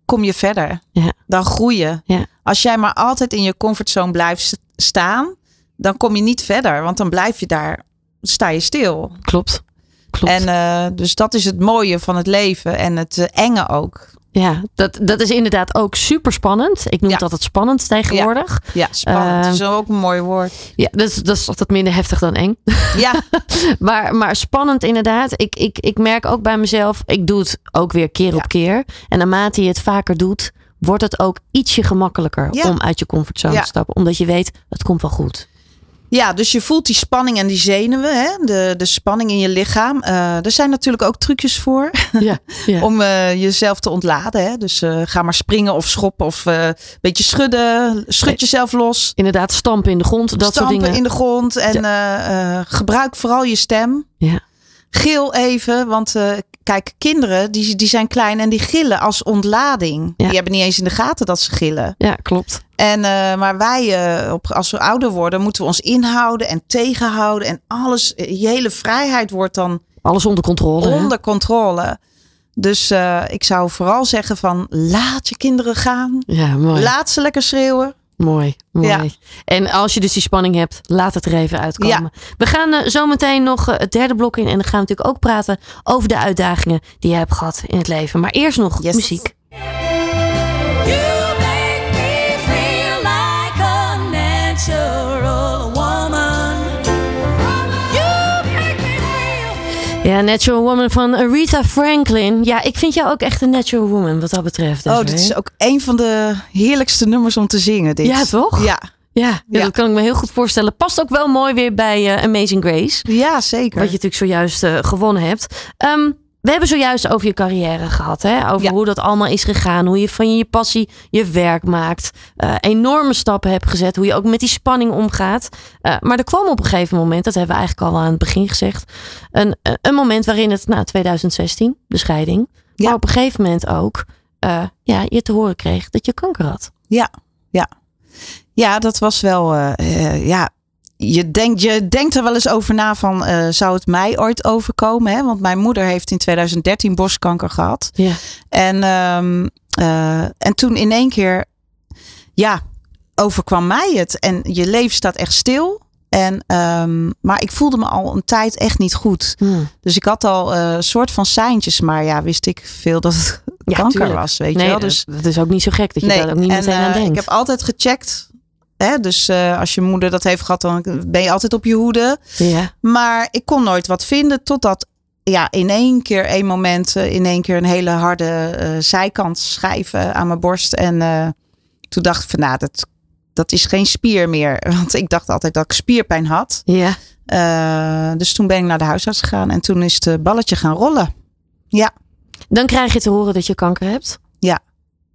kom je verder. Ja. Dan groei je. Ja. Als jij maar altijd in je comfortzone blijft staan, dan kom je niet verder. Want dan blijf je daar, sta je stil. Klopt. Klopt. En eh, dus dat is het mooie van het leven en het eh, enge ook. ja, dat, dat is inderdaad ook super spannend. Ik noem Ja. het spannend tegenwoordig. Ja, spannend. Eh, dat is ook een mooi woord. Ja, dat is, dat is altijd minder heftig dan eng. Ja, Maar, maar spannend inderdaad. Ik, ik, ik merk ook bij mezelf, ik doe het ook weer keer Ja. op keer. En naarmate je het vaker doet, wordt het ook ietsje gemakkelijker Ja. om uit je comfortzone Ja. te stappen. Omdat je weet, het komt wel goed. Ja, dus je voelt die spanning en die zenuwen, hè? De, de spanning in je lichaam. Eh, er zijn natuurlijk ook trucjes voor Ja, ja. om eh, jezelf te ontladen. Hè? Dus eh, ga maar springen of schoppen of een beetje schudden. Schud jezelf los. Inderdaad, stampen in de grond, dat soort Stampen dingen. in de grond en gebruik vooral je stem. Ja. Gil even, want kijk, kinderen die, die zijn klein en die gillen als ontlading. Ja. Die hebben niet eens in de gaten dat ze gillen. Ja, klopt. En, eh, maar wij, eh, op, als we ouder worden, moeten we ons inhouden en tegenhouden. En alles, eh, je hele vrijheid wordt dan Alles onder controle. hè? onder controle. Dus eh, ik zou vooral zeggen van laat je kinderen gaan. Ja, mooi. Laat ze lekker schreeuwen. Mooi, mooi. Ja. En als je dus die spanning hebt, laat het er even uitkomen. We gaan eh, zo meteen nog eh, het derde blok in. En dan gaan we natuurlijk ook praten over de uitdagingen die je hebt gehad in het leven. Maar eerst nog Yes. muziek. Ja, Natural Woman van Aretha Franklin. Ja, ik vind jou ook echt een natural woman wat dat betreft. Oh, Desiree. dit is ook een van de heerlijkste nummers om te zingen. Dit. Ja, toch? Ja, Ja, ja, Ja. dat kan ik me heel goed voorstellen. Past ook wel mooi weer bij eh, Amazing Grace. ja zeker. Wat je natuurlijk zojuist eh, gewonnen hebt. Ehm, we hebben zojuist over je carrière gehad. Hè? Over Ja. hoe dat allemaal is gegaan. Hoe je van je passie je werk maakt. eh, enorme stappen hebt gezet. Hoe je ook met die spanning omgaat. Eh, maar er kwam op een gegeven moment, dat hebben we eigenlijk al aan het begin gezegd. Een, een moment waarin het, nou 2016, de scheiding. Ja. Maar op een gegeven moment ook eh, ja, je te horen kreeg dat je kanker had. Ja, ja. Ja, dat was wel. eh, eh, ja, je denkt, je denkt er wel eens over na van eh, zou het mij ooit overkomen? Hè? Want mijn moeder heeft in 2013 borstkanker gehad. Ja. En, ehm, eh, en toen in één keer, ja, overkwam mij het. En je leven staat echt stil. En, ehm, maar ik voelde me al een tijd echt niet goed. Hmm. Dus ik had al eh, een soort van seintjes, maar ja, wist ik veel dat het Ja, kanker tuurlijk. was, weet Nee, je wel. Dus dat is ook niet zo gek dat je daar ook niet en, meteen aan denkt. Ik heb altijd gecheckt. Hè? Dus eh, als je moeder dat heeft gehad, dan ben je altijd op je hoede. Ja. Maar ik kon nooit wat vinden totdat ja, in één keer, één moment, eh, in één keer een hele harde eh, zijkant schijven aan mijn borst. En toen dacht ik van nou, dat, dat is geen spier meer. Want ik dacht altijd dat ik spierpijn had. Ja. Dus toen ben ik naar de huisarts gegaan en toen is het balletje gaan rollen. Ja, Dan krijg je te horen dat je kanker hebt. Ja.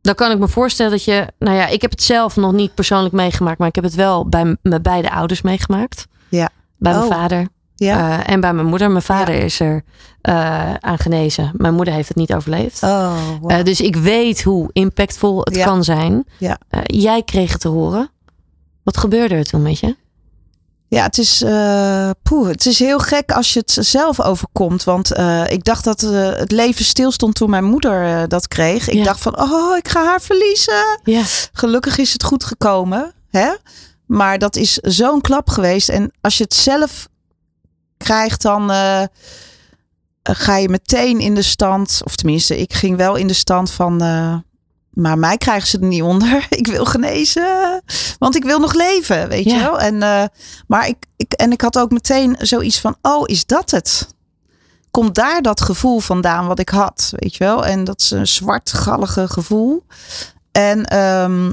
Dan kan ik me voorstellen dat je, nou ja, ik heb het zelf nog niet persoonlijk meegemaakt, maar ik heb het wel bij mijn beide ouders meegemaakt. Ja. Bij mijn Oh. vader Ja. Eh, en bij mijn moeder. Mijn vader is er eh, aan genezen. Mijn moeder heeft het niet overleefd. Oh, wow. Eh, dus ik weet hoe impactvol het Ja. kan zijn. Ja. Jij kreeg het te horen. Wat gebeurde er toen met je? Ja, het is, poeh, het is heel gek als je het zelf overkomt. Want eh, ik dacht dat eh, het leven stilstond toen mijn moeder dat kreeg. Ik Ja. dacht van, oh, ik ga haar verliezen. Ja. Gelukkig is het goed gekomen. Hè? Maar dat is zo'n klap geweest. En als je het zelf krijgt, dan ga je meteen in de stand. Of tenminste, ik ging wel in de stand van. Maar mij krijgen ze er niet onder. Ik wil genezen. Want ik wil nog leven, weet Ja. je wel. En, eh, maar ik, ik, en ik had ook meteen zoiets van: oh, is dat het? Komt daar dat gevoel vandaan wat ik had, weet je wel? En dat is een zwartgallige gevoel. En ehm,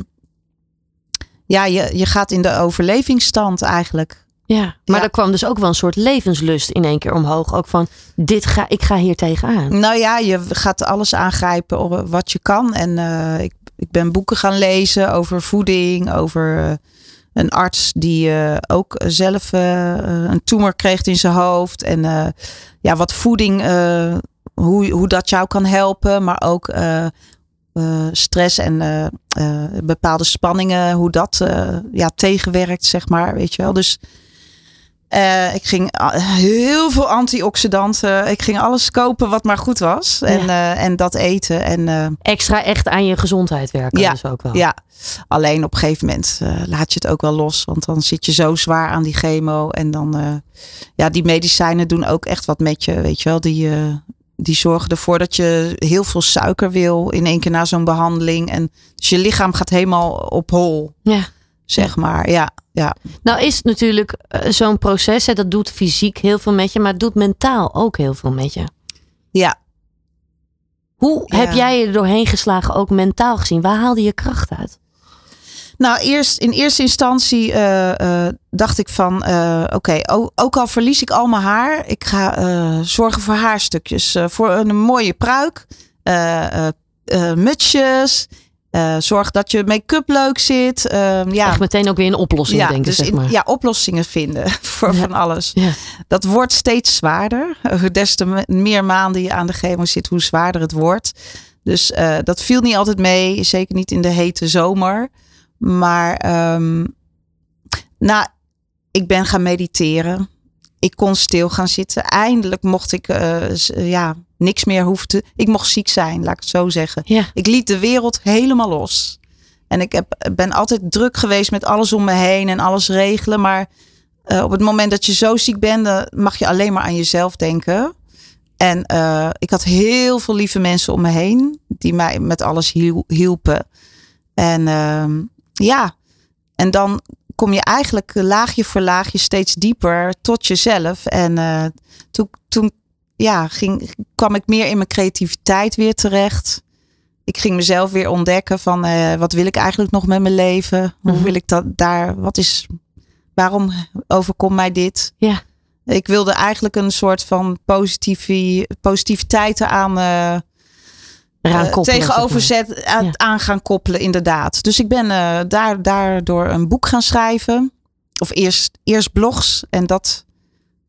ja, je, je gaat in de overlevingsstand eigenlijk. Ja, maar Ja. er kwam dus ook wel een soort levenslust in één keer omhoog. Ook van, dit ga, ik ga hier tegenaan. Nou ja, je gaat alles aangrijpen wat je kan. En eh, ik, ik ben boeken gaan lezen over voeding, over eh, een arts die eh, ook zelf een tumor kreeg in zijn hoofd. En ja, wat voeding, hoe, hoe dat jou kan helpen, maar ook stress en bepaalde spanningen, hoe dat ja, tegenwerkt, zeg maar, weet je wel. Dus eh, ik ging ah, heel veel antioxidanten. Ik ging alles kopen wat maar goed was. En, eh, en dat eten. En eh, Extra echt aan je gezondheid werken Ja, dus ook wel. ja, alleen op een gegeven moment laat je het ook wel los. Want dan zit je zo zwaar aan die chemo. En dan, ja, die medicijnen doen ook echt wat met je. Weet je wel, die, die zorgen ervoor dat je heel veel suiker wil in één keer na zo'n behandeling. En dus je lichaam gaat helemaal op hol, Ja. Zeg maar. Ja, ja. Nou is het natuurlijk eh, zo'n proces, hè, dat doet fysiek heel veel met je, maar het doet mentaal ook heel veel met je. ja. Hoe Ja. heb jij je er doorheen geslagen, ook mentaal gezien? Waar haalde je kracht uit? Nou, eerst in eerste instantie eh, eh, dacht ik van, oké, o- ook al verlies ik al mijn haar, ik ga zorgen voor haarstukjes, voor een mooie pruik, mutsjes, eh, zorg dat je make-up leuk zit. eh, ja, Echt meteen ook weer in oplossingen ja, denken, dus zeg in- maar. ja, oplossingen vinden voor Ja. van alles. Ja. Dat wordt steeds zwaarder. Des te me- meer maanden je aan de chemo zit, hoe zwaarder het wordt. Dus eh, dat viel niet altijd mee. Zeker niet in de hete zomer. Maar ehm, nou, ik ben gaan mediteren. Ik kon stil gaan zitten. Eindelijk mocht ik s- ja, niks meer hoeven te... Ik mocht ziek zijn, laat ik het zo zeggen. Ja. Ik liet de wereld helemaal los. En ik heb, ben altijd druk geweest met alles om me heen en alles regelen. Maar eh, op het moment dat je zo ziek bent, dan mag je alleen maar aan jezelf denken. En ik had heel veel lieve mensen om me heen die mij met alles hiel- hielpen. En ehm, ja, en dan kom je eigenlijk laagje voor laagje steeds dieper tot jezelf. En eh, toen, toen ja, ging, kwam ik meer in mijn creativiteit weer terecht. Ik ging mezelf weer ontdekken van eh, wat wil ik eigenlijk nog met mijn leven? Hoe Mhm. wil ik dat daar? Wat is, waarom overkomt mij dit? Ja. Ik wilde eigenlijk een soort van positivi, positiviteit eraan eh, zeg maar. tegenoverzet aan, Ja. aan gaan koppelen, inderdaad. Dus ik ben eh, daar, daardoor een boek gaan schrijven. Of eerst, eerst blogs. En dat,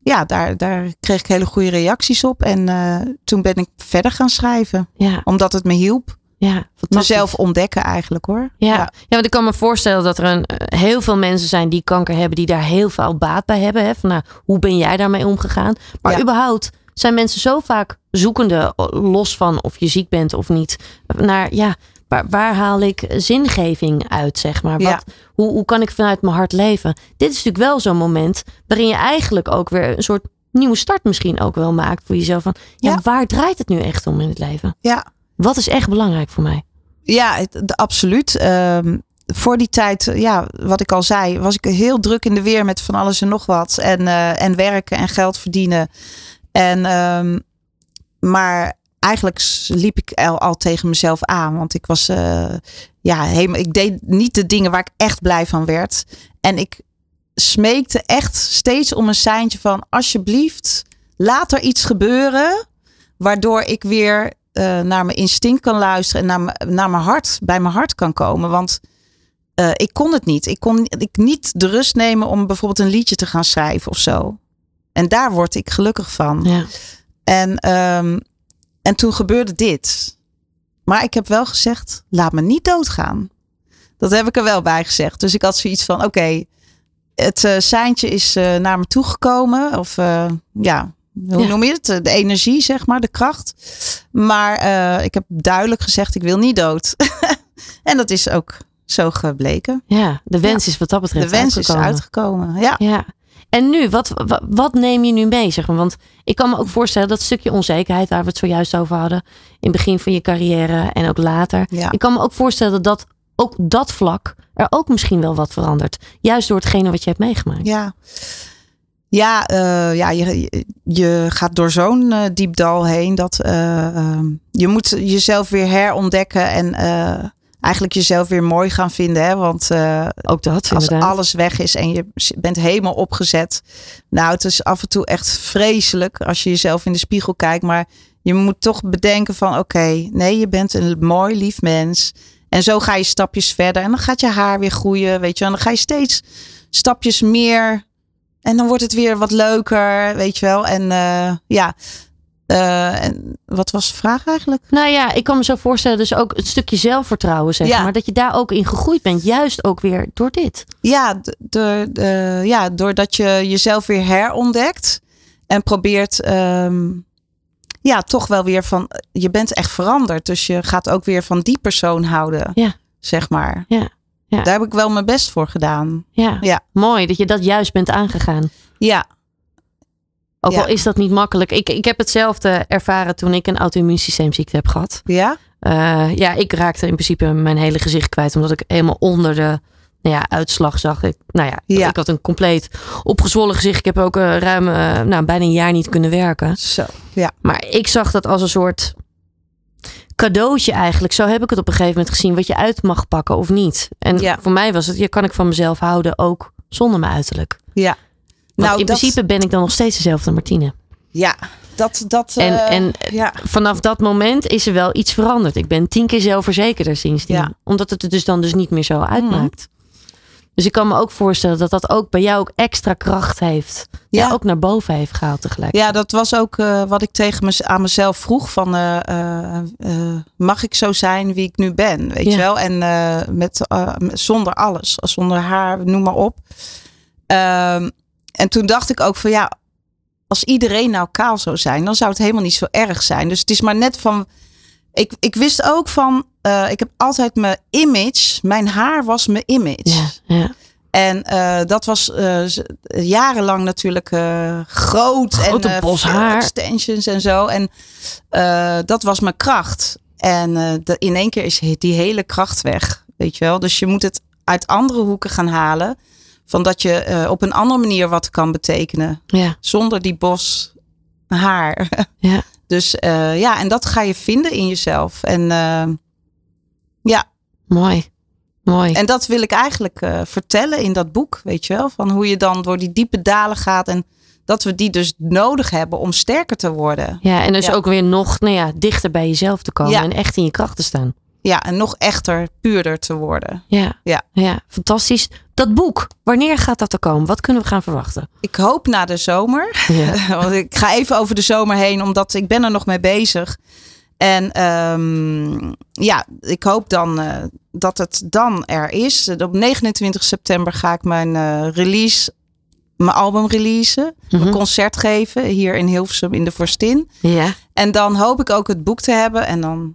ja, daar, daar kreeg ik hele goede reacties op. En eh, toen ben ik verder gaan schrijven. Ja, Omdat het me hielp. ja. Mezelf ontdekken eigenlijk hoor. Ja. ja. want ik kan me voorstellen dat er een, heel veel mensen zijn die kanker hebben, die daar heel veel baat bij hebben. Hè? Van, nou, hoe ben jij daarmee omgegaan? Maar Ja. überhaupt zijn mensen zo vaak zoekende, los van of je ziek bent of niet, naar ja, waar, waar haal ik zingeving uit, zeg maar? Wat, Ja. hoe, hoe kan ik vanuit mijn hart leven? Dit is natuurlijk wel zo'n moment waarin je eigenlijk ook weer een soort nieuwe start misschien ook wel maakt voor jezelf. Van, ja, Ja. waar draait het nu echt om in het leven? Ja, Wat is echt belangrijk voor mij? Ja, de- absoluut. Ehm, voor die tijd, ja, wat ik al zei, was ik heel druk in de weer met van alles en nog wat. En, eh, en werken en geld verdienen. En, ehm, maar eigenlijk liep ik al, tegen mezelf aan. Want ik was, eh, ja, ik deed niet de dingen waar ik echt blij van werd. En ik smeekte echt steeds om een seintje van, alsjeblieft, laat er iets gebeuren. Waardoor ik weer eh, naar mijn instinct kan luisteren en naar, naar mijn hart, bij mijn hart kan komen. Want eh, ik kon het niet. Ik kon ik niet de rust nemen om bijvoorbeeld een liedje te gaan schrijven of zo. En daar word ik gelukkig van. Ja. En, ehm, en toen gebeurde dit. Maar ik heb wel gezegd, laat me niet doodgaan. Dat heb ik er wel bij gezegd. Dus ik had zoiets van, oké, het eh seintje is eh, naar me toegekomen. Of eh, ja, hoe Ja. noem je het? De energie, zeg maar, de kracht. Maar ik heb duidelijk gezegd, ik wil niet dood. en dat is ook zo gebleken. ja, de wens is wat dat betreft De wens uitgekomen. is uitgekomen. Ja. Ja. En nu, wat, wat, wat neem je nu mee? Zeg maar? Want ik kan me ook voorstellen dat stukje onzekerheid waar we het zojuist over hadden. In het begin van je carrière en ook later. Ja. Ik kan me ook voorstellen dat, ook dat vlak er ook misschien wel wat verandert. Juist door hetgene wat je hebt meegemaakt. Ja, ja, eh, ja je, je- gaat door zo'n eh, diep dal heen dat eh, ehm, je moet jezelf weer herontdekken en eigenlijk jezelf weer mooi gaan vinden. Hè? Want eh, Ook dat, als inderdaad. alles weg is en je bent helemaal opgezet. Nou, het is af en toe echt vreselijk als je jezelf in de spiegel kijkt. Maar je moet toch bedenken van oké, nee, je bent een mooi, lief mens. En zo ga je stapjes verder. En dan gaat je haar weer groeien, weet je wel. En dan ga je steeds stapjes meer. En dan wordt het weer wat leuker, weet je wel. En eh, ja, Eh, en wat was de vraag eigenlijk? Nou ja, ik kan me zo voorstellen, dus ook het stukje zelfvertrouwen, zeg Ja. maar. Dat je daar ook in gegroeid bent. Juist ook weer door dit. Ja, door, ja, doordat je jezelf weer herontdekt en probeert, ehm, ja, toch wel weer van, je bent echt veranderd. Dus je gaat ook weer van die persoon houden, Ja. zeg maar. Ja, ja. Daar heb ik wel mijn best voor gedaan. Ja. Ja. Mooi dat je dat juist bent aangegaan. Ja, Ook Ja. al is dat niet makkelijk. Ik, ik heb hetzelfde ervaren toen ik een auto-immuunsysteemziekte heb gehad. ja, Eh, ja, ik raakte in principe mijn hele gezicht kwijt. Omdat ik helemaal onder de nou ja, uitslag zag. Ik, nou ja, Ja. ik had een compleet opgezwollen gezicht. Ik heb ook eh, ruim eh, nou, bijna een jaar niet kunnen werken. zo. Ja, Maar ik zag dat als een soort cadeautje eigenlijk. Zo heb ik het op een gegeven moment gezien. Wat je uit mag pakken of niet. En Ja. voor mij was het, ja, kan ik van mezelf houden ook zonder mijn uiterlijk. ja. Want Nou, in dat- principe ben ik dan nog steeds dezelfde Martine. Ja, dat, dat, En, eh, en ja. vanaf dat moment is er wel iets veranderd. Ik ben tien keer zelfverzekerder sindsdien. Ja. Mhm. Omdat het er dus dan dus niet meer zo uitmaakt. Dus ik kan me ook voorstellen dat dat ook bij jou ook extra kracht heeft. Ja. Ja. ook naar boven heeft gehaald tegelijk. Ja, dat was ook eh, wat ik tegen me, aan mezelf vroeg. Van, eh, eh, eh, mag ik zo zijn wie ik nu ben? Weet Ja. je wel? En eh, met, eh, met- zonder alles. Zonder haar, noem maar op. Ehm, en toen dacht ik ook van ja, als iedereen nou kaal zou zijn, dan zou het helemaal niet zo erg zijn. Dus het is maar net van. Ik, ik wist ook van, eh, ik heb altijd mijn image, mijn haar was mijn image. Ja, ja. En eh, dat was eh, jarenlang natuurlijk groot. Grote en, bos haar. Extensions en zo. En dat was mijn kracht. En de, in één keer is die hele kracht weg. Weet je wel? Dus je moet het uit andere hoeken gaan halen. Van dat je eh, op een andere manier wat kan betekenen. ja, Zonder die bos haar. ja. Dus eh, ja, en dat ga je vinden in jezelf. En eh, ja, Mooi. Mooi. en dat wil ik eigenlijk vertellen in dat boek, weet je wel? Van hoe je dan door die diepe dalen gaat en dat we die dus nodig hebben om sterker te worden. ja, en dus Ja. ook weer nog nou ja, dichter bij jezelf te komen. Ja. En echt in je kracht te staan. Ja, en nog echter, puurder te worden. Ja. Ja. ja, fantastisch. Dat boek, wanneer gaat dat er komen? Wat kunnen we gaan verwachten? Ik hoop na de zomer. Ja. Want ik ga even over de zomer heen, omdat ik ben er nog mee bezig. En ehm, ja, ik hoop dan eh, dat het dan er is. Op 29 september ga ik mijn eh, release, mijn album releasen. Mhm. Een concert geven hier in Hilversum in de Vorstin. ja. En dan hoop ik ook het boek te hebben. En dan,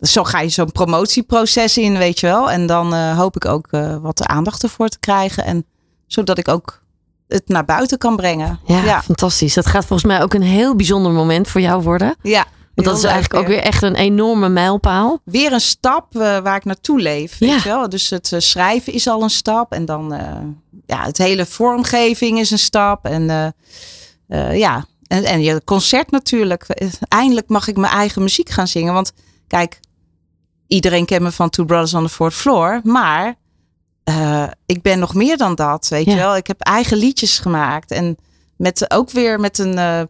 zo ga je zo'n promotieproces in, weet je wel. En dan eh, hoop ik ook eh, wat aandacht ervoor te krijgen. En zodat ik ook het naar buiten kan brengen. Ja, ja. fantastisch. Dat gaat volgens mij ook een heel bijzonder moment voor jou worden. ja. Want dat is eigenlijk ook weer echt een enorme mijlpaal. Weer een stap eh, waar ik naartoe leef. Weet Ja. je wel? Dus het schrijven is al een stap. En dan ja, het hele vormgeving is een stap. En ja, en, en je concert natuurlijk. Eindelijk mag ik mijn eigen muziek gaan zingen. Want kijk, iedereen kent me van Two Brothers on the Fourth Floor. Maar eh, ik ben nog meer dan dat, weet Ja. je wel. Ik heb eigen liedjes gemaakt. En met, ook weer met een, eh,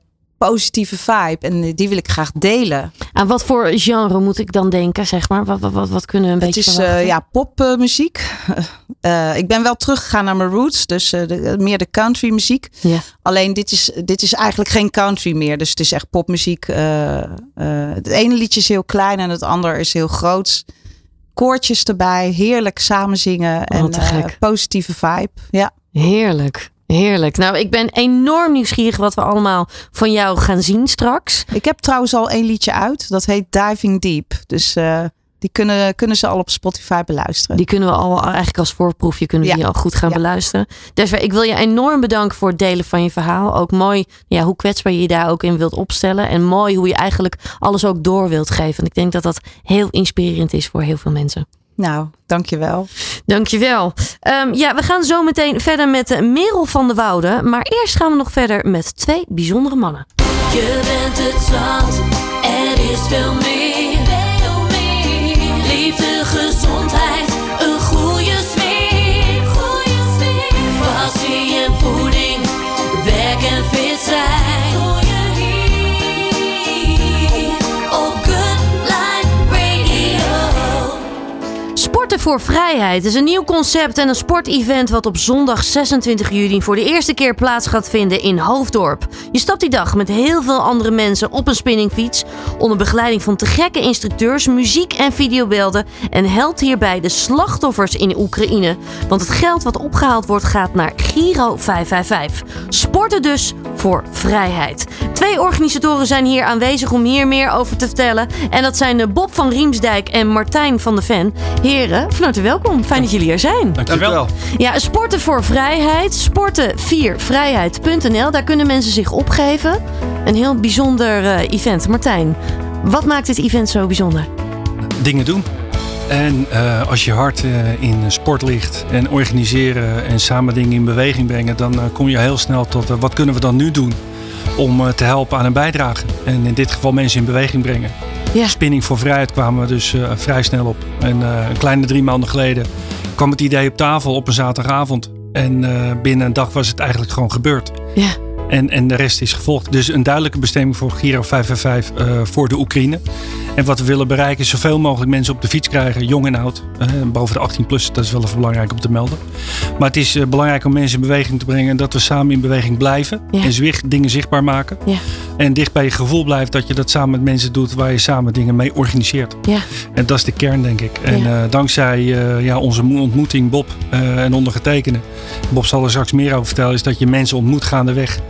positieve vibe. En die wil ik graag delen. Aan wat voor genre moet ik dan denken, zeg maar? Wat, wat, wat, wat kunnen we een Het beetje is verwachten? eh, ja, popmuziek. Eh, ik ben wel teruggegaan naar mijn roots. Dus eh, de- meer de country muziek. Ja. Alleen dit is, dit is eigenlijk geen country meer. Dus het is echt popmuziek. Het ene liedje is heel klein en het ander is heel groot. Koortjes erbij. Heerlijk samen zingen. En positieve vibe. Ja. Heerlijk. Heerlijk. Nou, ik ben enorm nieuwsgierig wat we allemaal van jou gaan zien straks. Ik heb trouwens al één liedje uit. Dat heet Diving Deep. Dus eh, die kunnen, kunnen ze al op Spotify beluisteren. Die kunnen we al eigenlijk als voorproefje kunnen we Ja. die al goed gaan Ja. beluisteren. Dus ik wil je enorm bedanken voor het delen van je verhaal. Ook mooi ja, hoe kwetsbaar je je daar ook in wilt opstellen. En mooi hoe je eigenlijk alles ook door wilt geven. En ik denk dat dat heel inspirerend is voor heel veel mensen. Nou, dankjewel. Dankjewel. Ehm ja, we gaan zo meteen verder met eh, Merel van de Woude. Maar eerst gaan we nog verder met twee bijzondere mannen. Je bent het zat, er is veel meer. Veel meer. Liefde, gezondheid, voor Vrijheid is een nieuw concept en een sportevent wat op zondag 26 juli voor de eerste keer plaats gaat vinden in Hoofddorp. Je stapt die dag met heel veel andere mensen op een spinningfiets onder begeleiding van te gekke instructeurs, muziek en videobeelden en helpt hierbij de slachtoffers in Oekraïne. Want het geld wat opgehaald wordt gaat naar Giro 555. Sporten dus voor vrijheid. Twee organisatoren zijn hier aanwezig om hier meer over te vertellen. En dat zijn eh, Bob van Riemsdijk en Martijn van de Ven. Heren, van harte welkom. Fijn dat jullie er zijn. Dankjewel. Ja, Sporten voor Vrijheid. Sporten4vrijheid.nl. Daar kunnen mensen zich opgeven. Een heel bijzonder eh, event. Martijn, wat maakt dit event zo bijzonder? Dingen doen. En eh, als je hart eh, in sport ligt en organiseren en samen dingen in beweging brengen, dan kom je heel snel tot wat kunnen we dan nu doen om eh, te helpen aan een bijdrage. En in dit geval mensen in beweging brengen. Ja. Spinning voor vrijheid kwamen we dus eh, vrij snel op. En eh, een kleine drie maanden geleden kwam het idee op tafel op een zaterdagavond. En eh, binnen een dag was het eigenlijk gewoon gebeurd. Ja. En, en de rest is gevolgd. Dus een duidelijke bestemming voor Giro 555 eh, voor de Oekraïne. En wat we willen bereiken is zoveel mogelijk mensen op de fiets krijgen, jong en oud. Eh, boven de 18 plus, dat is wel even belangrijk om te melden. Maar het is eh, belangrijk om mensen in beweging te brengen. En dat we samen in beweging blijven. Ja. En zwicht dingen zichtbaar maken. Ja. En dicht bij je gevoel blijft dat je dat samen met mensen doet waar je samen dingen mee organiseert. Ja. En dat is de kern, denk ik. En Ja. dankzij ja, onze mo- ontmoeting, Bob en ondergetekende. Bob zal er straks meer over vertellen. Is dat je mensen ontmoet gaandeweg.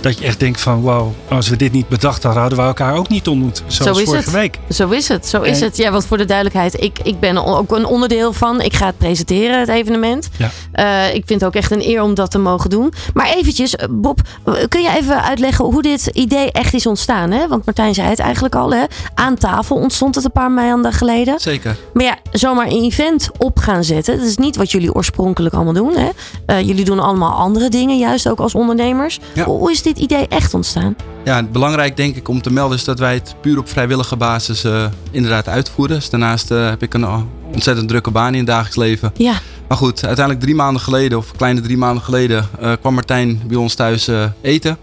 Dat je echt denkt van wow, als we dit niet bedacht hadden, hadden we elkaar ook niet ontmoet. Zoals Zo is vorige het. week. Zo is het, zo is En- het. Ja, want voor de duidelijkheid, ik, ik ben ook een onderdeel van. Ik ga het presenteren, het evenement. Ja. Eh, ik vind het ook echt een eer om dat te mogen doen. Maar eventjes, eh, Bob, kun je even uitleggen hoe dit idee echt is ontstaan? Hè? Want Martijn zei het eigenlijk al, hè? aan tafel ontstond het een paar maanden geleden. Zeker. Maar ja, zomaar een event op gaan zetten, dat is niet wat jullie oorspronkelijk allemaal doen. Hè? Eh, jullie doen allemaal andere dingen, juist ook als ondernemers. Ja. Hoe is dit idee echt ontstaan? Ja, belangrijk denk ik om te melden is dat wij het puur op vrijwillige basis eh, inderdaad uitvoeren. Dus daarnaast eh, heb ik een eh, ontzettend drukke baan in het dagelijks leven. Ja, Maar goed, uiteindelijk drie maanden geleden, of kleine drie maanden geleden, kwam Martijn bij ons thuis eten.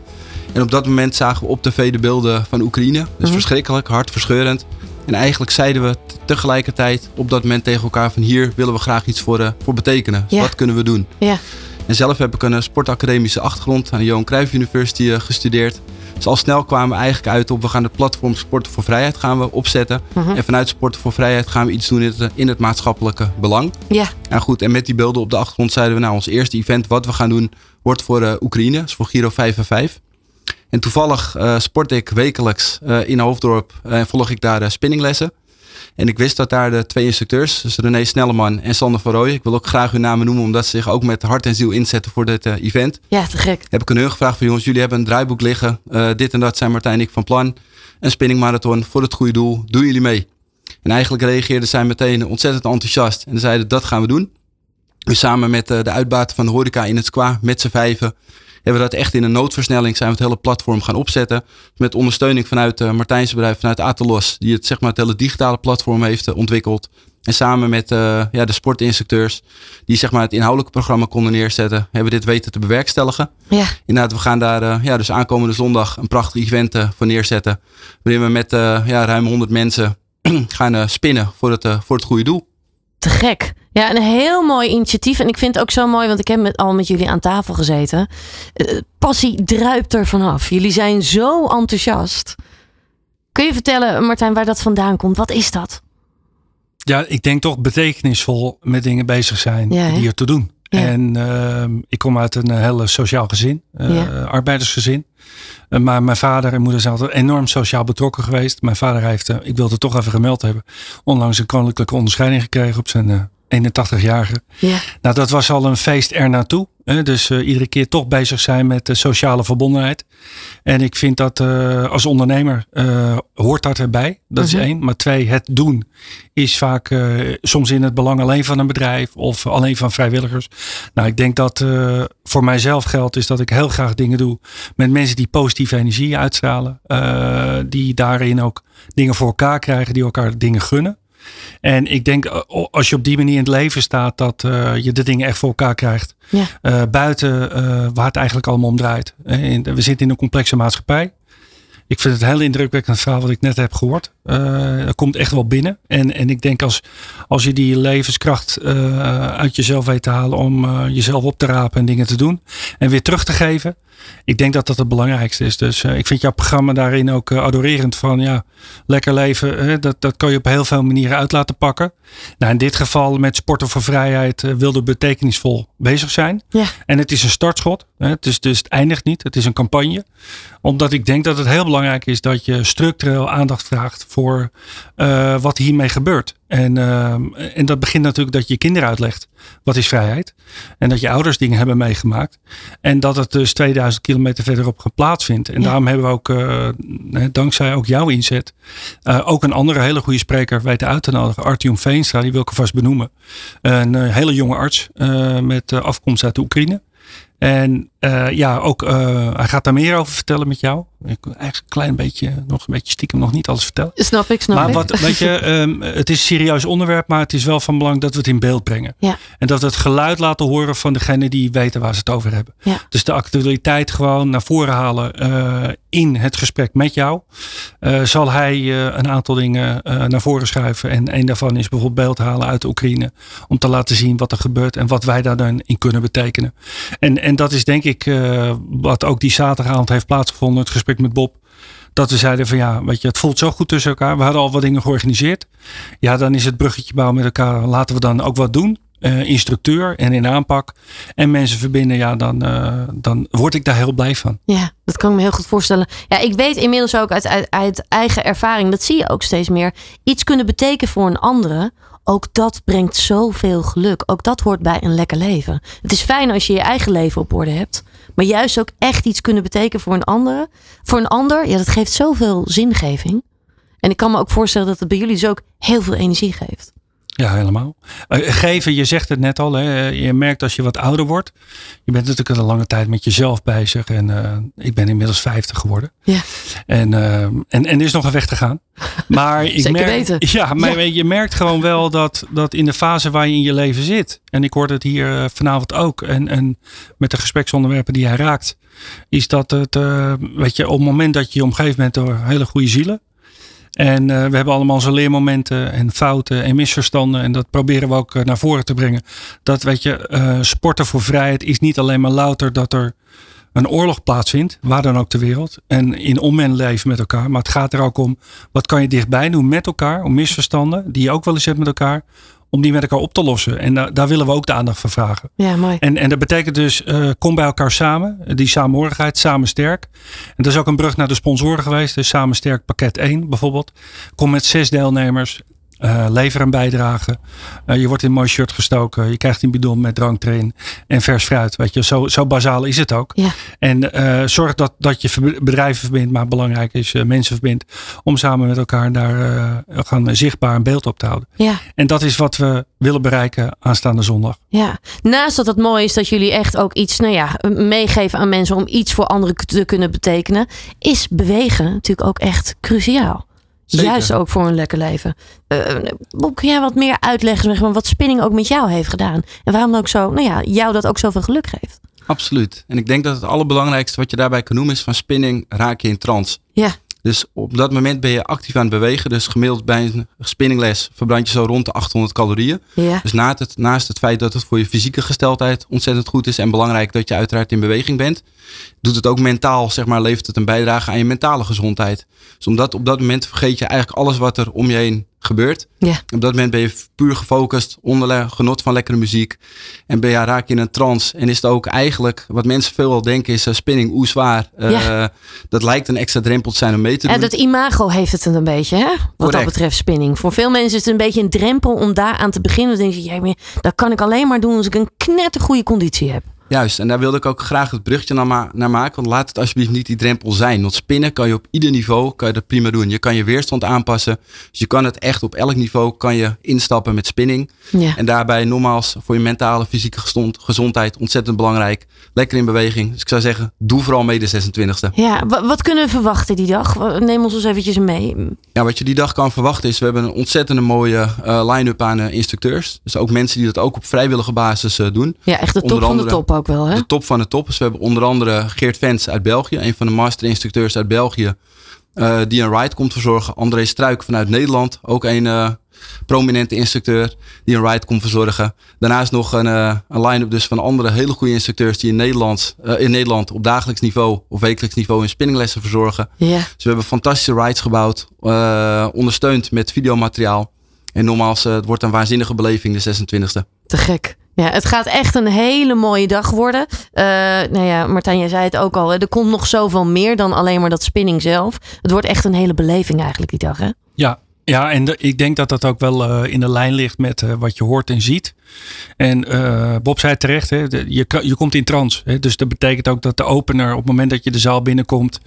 En op dat moment zagen we op tv de beelden van Oekraïne. Dus Mhm. verschrikkelijk, hartverscheurend. En eigenlijk zeiden we tegelijkertijd op dat moment tegen elkaar van hier willen we graag iets voor, voor betekenen. Dus Ja. wat kunnen we doen? ja, En zelf heb ik een eh, sportacademische achtergrond aan de Johan Cruijff University eh, gestudeerd. Dus al snel kwamen we eigenlijk uit op we gaan het platform Sporten voor Vrijheid gaan we opzetten. Mhm. En vanuit Sporten voor Vrijheid gaan we iets doen in het, eh, in het maatschappelijke belang. ja. En goed, en met die beelden op de achtergrond zeiden we nou ons eerste event wat we gaan doen wordt voor eh, Oekraïne, dus voor Giro 5 en 5. En toevallig eh, sport ik wekelijks in Hoofddorp en volg ik daar spinninglessen. En ik wist dat daar de twee instructeurs, dus René Snelleman en Sander van Rooij, ik wil ook graag hun namen noemen omdat ze zich ook met hart en ziel inzetten voor dit eh, event. Ja, te gek. Heb ik aan hun gevraagd van jongens, jullie hebben een draaiboek liggen. Eh, dit en dat zijn Martijn en ik van plan. Een spinningmarathon voor het goede doel. Doen jullie mee? En eigenlijk reageerden zij meteen ontzettend enthousiast. En zeiden dat gaan we doen. Dus samen met eh, de uitbater van de horeca in het Squa, met z'n vijven, hebben we dat echt in een noodversnelling zijn we het hele platform gaan opzetten. Met ondersteuning vanuit uh, Martijn's bedrijf, vanuit Atelos, die het zeg maar het hele digitale platform heeft eh, ontwikkeld. En samen met eh, ja, de sportinstructeurs, die zeg maar het inhoudelijke programma konden neerzetten, hebben we dit weten te bewerkstelligen. Ja. Inderdaad, we gaan daar eh, ja, dus aankomende zondag een prachtig event eh, voor neerzetten. Waarin we met eh, ja, ruim 100 mensen gaan eh, spinnen voor het, eh, voor het goede doel. Te gek. Ja, een heel mooi initiatief. En ik vind het ook zo mooi, want ik heb met, al met jullie aan tafel gezeten. Eh, passie druipt er vanaf. Jullie zijn zo enthousiast. Kun je vertellen, Martijn, waar dat vandaan komt? Wat is dat? Ja, ik denk toch betekenisvol met dingen bezig zijn Ja, die er te doen. Ja. En ehm, ik kom uit een hele sociaal gezin, eh, Ja. arbeidersgezin. Eh, maar mijn vader en moeder zijn altijd enorm sociaal betrokken geweest. Mijn vader heeft, eh, ik wil het toch even gemeld hebben, onlangs een koninklijke onderscheiding gekregen op zijn eh, 81-jarige. Ja. Nou, dat was al een feest er naartoe. Hè? Dus eh, iedere keer toch bezig zijn met de sociale verbondenheid. En ik vind dat eh, als ondernemer eh, hoort dat erbij. Dat Mhm. is één. Maar twee, het doen is vaak soms in het belang alleen van een bedrijf of alleen van vrijwilligers. Nou, ik denk dat voor mijzelf geldt is dat ik heel graag dingen doe met mensen die positieve energie uitstralen. die daarin ook dingen voor elkaar krijgen, die elkaar dingen gunnen. En ik denk, eh, als je op die manier in het leven staat, dat eh, je de dingen echt voor elkaar krijgt. Ja. Eh, buiten waar het eigenlijk allemaal om draait. We zitten in een complexe maatschappij. Ik vind het heel indrukwekkend verhaal wat ik net heb gehoord. Eh dat komt echt wel binnen. En, en ik denk als, als je die levenskracht uit jezelf weet te halen om jezelf op te rapen en dingen te doen. En weer terug te geven. Ik denk dat dat het belangrijkste is. Dus eh, ik vind jouw programma daarin ook eh, adorerend van ja, lekker leven. hè, dat, dat kan je op heel veel manieren uit laten pakken. Nou, in dit geval met Sporten voor Vrijheid eh, wilde betekenisvol bezig zijn. Ja. En het is een startschot. Hè, het, is, dus het eindigt niet. Het is een campagne. Omdat ik denk dat het heel belangrijk is dat je structureel aandacht vraagt voor eh, wat hiermee gebeurt. En, ehm, en dat begint natuurlijk dat je je kinderen uitlegt. Wat is vrijheid? En dat je ouders dingen hebben meegemaakt. En dat het dus 2000 kilometer verderop plaatsvindt. En Ja. daarom hebben we ook, eh, dankzij ook jouw inzet, eh, ook een andere hele goede spreker weten uit te nodigen. Artyom Veenstra, die wil ik alvast benoemen. Een eh, hele jonge arts met afkomst uit de Oekraïne. En ja, ook, hij gaat daar meer over vertellen met jou. Ik eigenlijk een klein beetje, nog een beetje stiekem nog niet alles vertellen. Snap ik, snap Maar ik. wat, weet je, ehm, het is een serieus onderwerp, maar het is wel van belang dat we het in beeld brengen. Ja. En dat we het geluid laten horen van degene die weten waar ze het over hebben. Ja. Dus de actualiteit gewoon naar voren halen eh, in het gesprek met jou. Eh, zal hij eh, een aantal dingen naar voren schuiven. En een daarvan is bijvoorbeeld beeld halen uit de Oekraïne. Om te laten zien wat er gebeurt en wat wij daar dan in kunnen betekenen. En, en dat is denk ik wat ook die zaterdagavond heeft plaatsgevonden. Het gesprek met Bob. Dat we zeiden van ja, weet je, het voelt zo goed tussen elkaar. We hadden al wat dingen georganiseerd. Ja, dan is het bruggetje bouwen met elkaar. Laten we dan ook wat doen. Eh, in structuur en in aanpak. En mensen verbinden. Ja, dan, eh, dan word ik daar heel blij van. Ja, dat kan ik me heel goed voorstellen. Ja, ik weet inmiddels ook uit, uit, uit eigen ervaring, dat zie je ook steeds meer. Iets kunnen betekenen voor een andere, ook dat brengt zoveel geluk. Ook dat hoort bij een lekker leven. Het is fijn als je je eigen leven op orde hebt. Maar juist ook echt iets kunnen betekenen voor een andere. Voor een ander, ja, dat geeft zoveel zingeving. En ik kan me ook voorstellen dat het bij jullie dus ook heel veel energie geeft. Ja, helemaal. Eh, geven, je zegt het net al. Hè, je merkt als je wat ouder wordt. Je bent natuurlijk al een lange tijd met jezelf bezig. En eh, ik ben inmiddels 50 geworden. Ja. En, eh, en, en er is nog een weg te gaan. Maar ik Zeker merk, weten. Ja, maar Ja. je merkt gewoon wel dat, dat in de fase waar je in je leven zit. En ik hoorde het hier vanavond ook. En, en met de gespreksonderwerpen die hij raakt. Is dat het, weet je, op het moment dat je je omgeeft bent door hele goede zielen. En eh, we hebben allemaal onze leermomenten en fouten en misverstanden. En dat proberen we ook eh, naar voren te brengen. Dat weet je, eh, sporten voor vrijheid is niet alleen maar louter dat er een oorlog plaatsvindt, waar dan ook ter wereld. En in onmen leven met elkaar. Maar het gaat er ook om, wat kan je dichtbij doen met elkaar? Om misverstanden, die je ook wel eens hebt met elkaar. Om die met elkaar op te lossen. En da- daar willen we ook de aandacht voor vragen. Ja, mooi. En, en dat betekent dus, eh, kom bij elkaar samen. Die samenhorigheid, samen sterk. En dat is ook een brug naar de sponsoren geweest. Dus samen sterk pakket 1 bijvoorbeeld. Kom met zes deelnemers. Eh, lever een bijdrage. Eh, je wordt in een mooi shirt gestoken. Je krijgt een bidon met drank erin. En vers fruit. Weet je, zo, zo bazaal is het ook. Ja. En eh, zorg dat, dat je bedrijven verbindt. Maar belangrijk is mensen verbindt. Om samen met elkaar daar gaan zichtbaar een beeld op te houden. Ja. En dat is wat we willen bereiken aanstaande zondag. Ja, naast dat het mooi is dat jullie echt ook iets nou ja, meegeven aan mensen om iets voor anderen te kunnen betekenen, is bewegen natuurlijk ook echt cruciaal. Zeker. Juist ook voor een lekker leven. Eh, Bob, kun jij wat meer uitleggen zeg maar, wat spinning ook met jou heeft gedaan? En waarom ook zo, nou ja, jou dat ook zoveel geluk geeft? Absoluut. En ik denk dat het allerbelangrijkste wat je daarbij kan noemen is van spinning raak je in trance. Ja, Dus op dat moment ben je actief aan het bewegen. Dus gemiddeld bij een spinningles verbrand je zo rond de 800 calorieën. ja. Dus naast het, naast het feit dat het voor je fysieke gesteldheid ontzettend goed is en belangrijk dat je uiteraard in beweging bent, doet het ook mentaal, zeg maar, levert het een bijdrage aan je mentale gezondheid. Dus omdat op dat moment vergeet je eigenlijk alles wat er om je heen gebeurt. Ja. Op dat moment ben je puur gefocust, onder genot van lekkere muziek. En ben je, raak je in een trance. En is het ook eigenlijk, wat mensen veel wel denken, is eh, spinning, hoe zwaar. Eh, Ja. Dat lijkt een extra drempel te zijn om mee te doen. En dat imago heeft het een beetje, hè? Wat dat betreft spinning. Voor veel mensen is het een beetje een drempel om daar aan te beginnen. Dan denk je, ja, dat kan ik alleen maar doen als ik een knettergoede conditie heb. Juist, en daar wilde ik ook graag het bruggetje naar, ma- naar maken. Want laat het alsjeblieft niet die drempel zijn. Want spinnen kan je op ieder niveau kan je dat prima doen. Je kan je weerstand aanpassen. Dus je kan het echt op elk niveau kan je instappen met spinning. Ja. En daarbij nogmaals voor je mentale, fysieke gezond- gezondheid ontzettend belangrijk. Lekker in beweging. Dus ik zou zeggen, doe vooral mee de 26e. Ja, wa- wat kunnen we verwachten die dag? Neem ons eens eventjes mee. Ja, wat je die dag kan verwachten is, we hebben een ontzettende mooie eh, line-up aan eh, instructeurs. Dus ook mensen die dat ook op vrijwillige basis eh, doen. Ja, echt de top van de top ook wel, hè? De top van de top. Dus we hebben onder andere Geert Vens uit België. Een van de masterinstructeurs uit België. eh, die een ride komt verzorgen. André Struik vanuit Nederland. Ook een eh, prominente instructeur die een ride komt verzorgen. Daarnaast nog een, eh, een line-up dus van andere hele goede instructeurs. Die in Nederland, in Nederland op dagelijks niveau of wekelijks niveau hun spinninglessen verzorgen. Ja. Dus we hebben fantastische rides gebouwd. ondersteund met videomateriaal. En nogmaals, het wordt een waanzinnige beleving de 26e. Te gek. Ja, het gaat echt een hele mooie dag worden. Eh nou ja, Martijn, jij zei het ook al. Er komt nog zoveel meer dan alleen maar dat spinning zelf. Het wordt echt een hele beleving eigenlijk die dag, hè? Ja, ja en ik denk dat dat ook wel eh, in de lijn ligt met eh, wat je hoort en ziet. En eh, Bob zei terecht, hè, je, je komt in trance. Hè, dus dat betekent ook dat de opener, op het moment dat je de zaal binnenkomt,